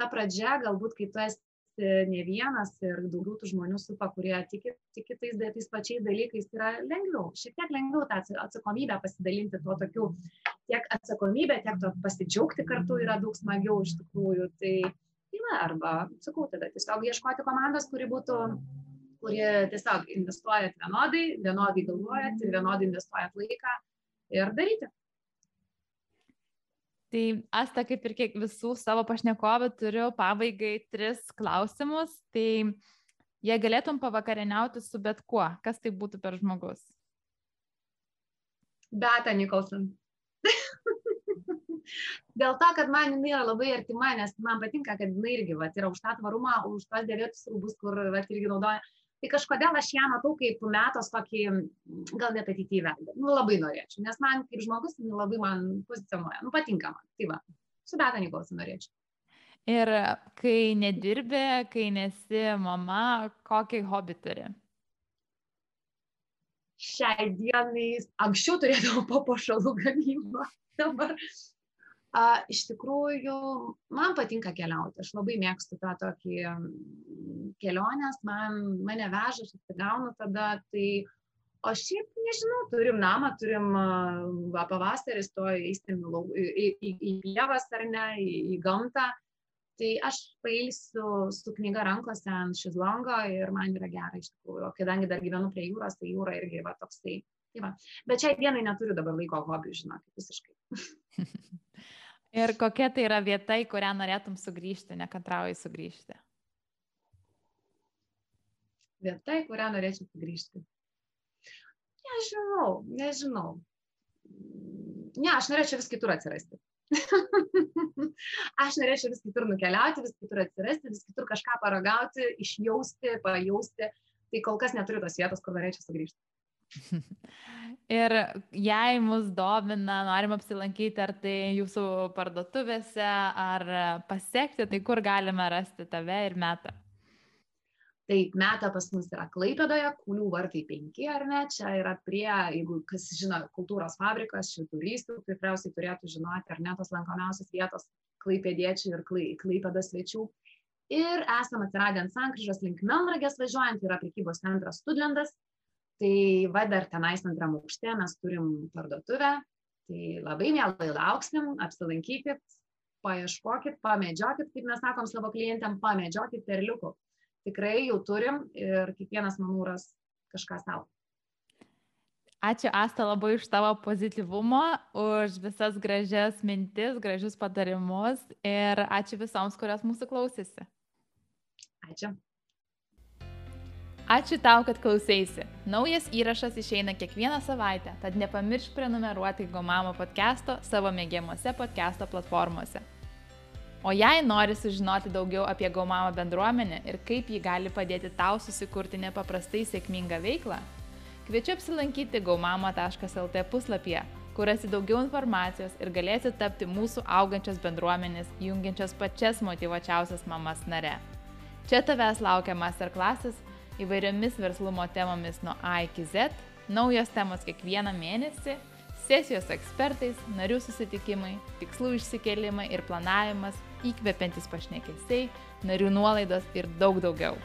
S2: ta pradžia, galbūt kai tu esi ne vienas ir daugiau tų žmonių supa, kurie tiki, tiki tais, tais pačiais dalykais, yra lengviau, šiek tiek lengviau tą atsakomybę pasidalinti tuo tokiu, tiek atsakomybę, tiek to pasidžiaugti kartu yra daug smagiau iš tikrųjų. Tai, tai va, arba, sakau, tada tiesiog ieškoti komandos, kuri būtų kuri tiesiog investuojat vienodai, vienodai galvojat ir vienodai investuojat laiką ir daryti.
S1: Tai Asta, kaip ir kiek visų savo pašnekovų, turiu pabaigai tris klausimus. Tai jei galėtum pavakarieniauti su bet kuo, kas tai būtų per žmogus?
S2: Beata Nikolson. [LAUGHS] Dėl to, kad man jinai yra labai artima, nes man patinka, kad jinai irgi vat, yra už tą tvarumą, už tos dėvėtus rūbus, kur vat, irgi naudoja tai kažkodėl aš ją matau kaip metos tokį, gal net ateityvę. Nu, labai norėčiau, nes man kaip žmogus labai man pozicionuoja, nu, patinka man. Tai va, su Beta Nikolson norėčiau.
S1: Ir kai nedirbi, kai nesi mama, kokį hobį turi?
S2: Šiai dienai anksčiau turėdavau papuošalų gamybą, dabar A, iš tikrųjų, man patinka keliauti, aš labai mėgstu tą tokį kelionės, man, mane veža, aš atsigaunu tada, tai, o šiaip, nežinau, turim namą, turim va, pavasarį, to įstim į, į, į pievas ar ne, į, į gamtą, tai aš pailsiu su knyga rankose ant šizlongo ir man yra gera iš tikrųjų, o kadangi dar gyvenu prie jūros, tai jūra irgi va toksai. Tai va. Bet šiai dienai neturiu dabar laiko hobių, žinokit, visiškai. [LAUGHS]
S1: Ir kokia tai yra vieta, į kurią norėtum sugrįžti, nekantrauji sugrįžti?
S2: Vieta, į kurią norėčiau sugrįžti. Nežinau, nežinau. Ne, aš norėčiau vis kitur atsirasti. [LAUGHS] aš norėčiau vis kitur nukeliauti, vis kitur atsirasti, vis kitur kažką paragauti, išjausti, pajausti. Tai kol kas neturiu tos vietos, kur norėčiau sugrįžti. [LAUGHS]
S1: Ir jei mus domina, norim apsilankyti, ar tai jūsų parduotuvėse, ar pasiekti, tai kur galime rasti tave ir metą?
S2: Taip, meta pas mus yra Klaipėdoje, Kūlių vartai 5, ar ne? Čia yra prie, jeigu kas žino, kultūros fabrikas, šių turistų tikriausiai turėtų žinoti, ar ne tos lankomiausios vietos Klaipėdiečių ir Klaipėdos svečių. Ir esame atsiradę ant sankryžos link Melnragės važiuojant, yra prekybos centras Studlendas, Tai va dar tenais antram aukšte mes turim parduotuvę, tai labai mielai lauksim, apsilankykit, paieškokit, pamedžiokit, kaip mes sakom savo klientėm, pamedžiokit perliukų. Tikrai jau turim ir kiekvienas manau ras kažką savo.
S1: Ačiū Asta labai už tavo pozityvumą, už visas gražias mintis, gražius patarimus ir ačiū visoms, kurios mūsų klausėsi.
S2: Ačiū.
S1: Ačiū tau, kad klausėsi. Naujas įrašas išeina kiekvieną savaitę, tad nepamiršk prenumeruoti Gomamo podcast'o savo mėgiamuose podcast'o platformose. O jei nori sužinoti daugiau apie Gaumamo bendruomenę ir kaip ji gali padėti tau susikurti nepaprastai sėkmingą veiklą, kviečiu apsilankyti gaumamo.lt puslapyje, kur rasi daugiau informacijos ir galėsi tapti mūsų augančios bendruomenės, jungiančios pačias motivuočiausias mamas nare. Čia tavęs laukia masterclasses įvairiomis verslumo temomis nuo A iki Z, naujos temos kiekvieną mėnesį, sesijos ekspertais, narių susitikimai, tikslų išsikelimai ir planavimas, įkvepiantis pašnekesiai, narių nuolaidos ir daug daugiau.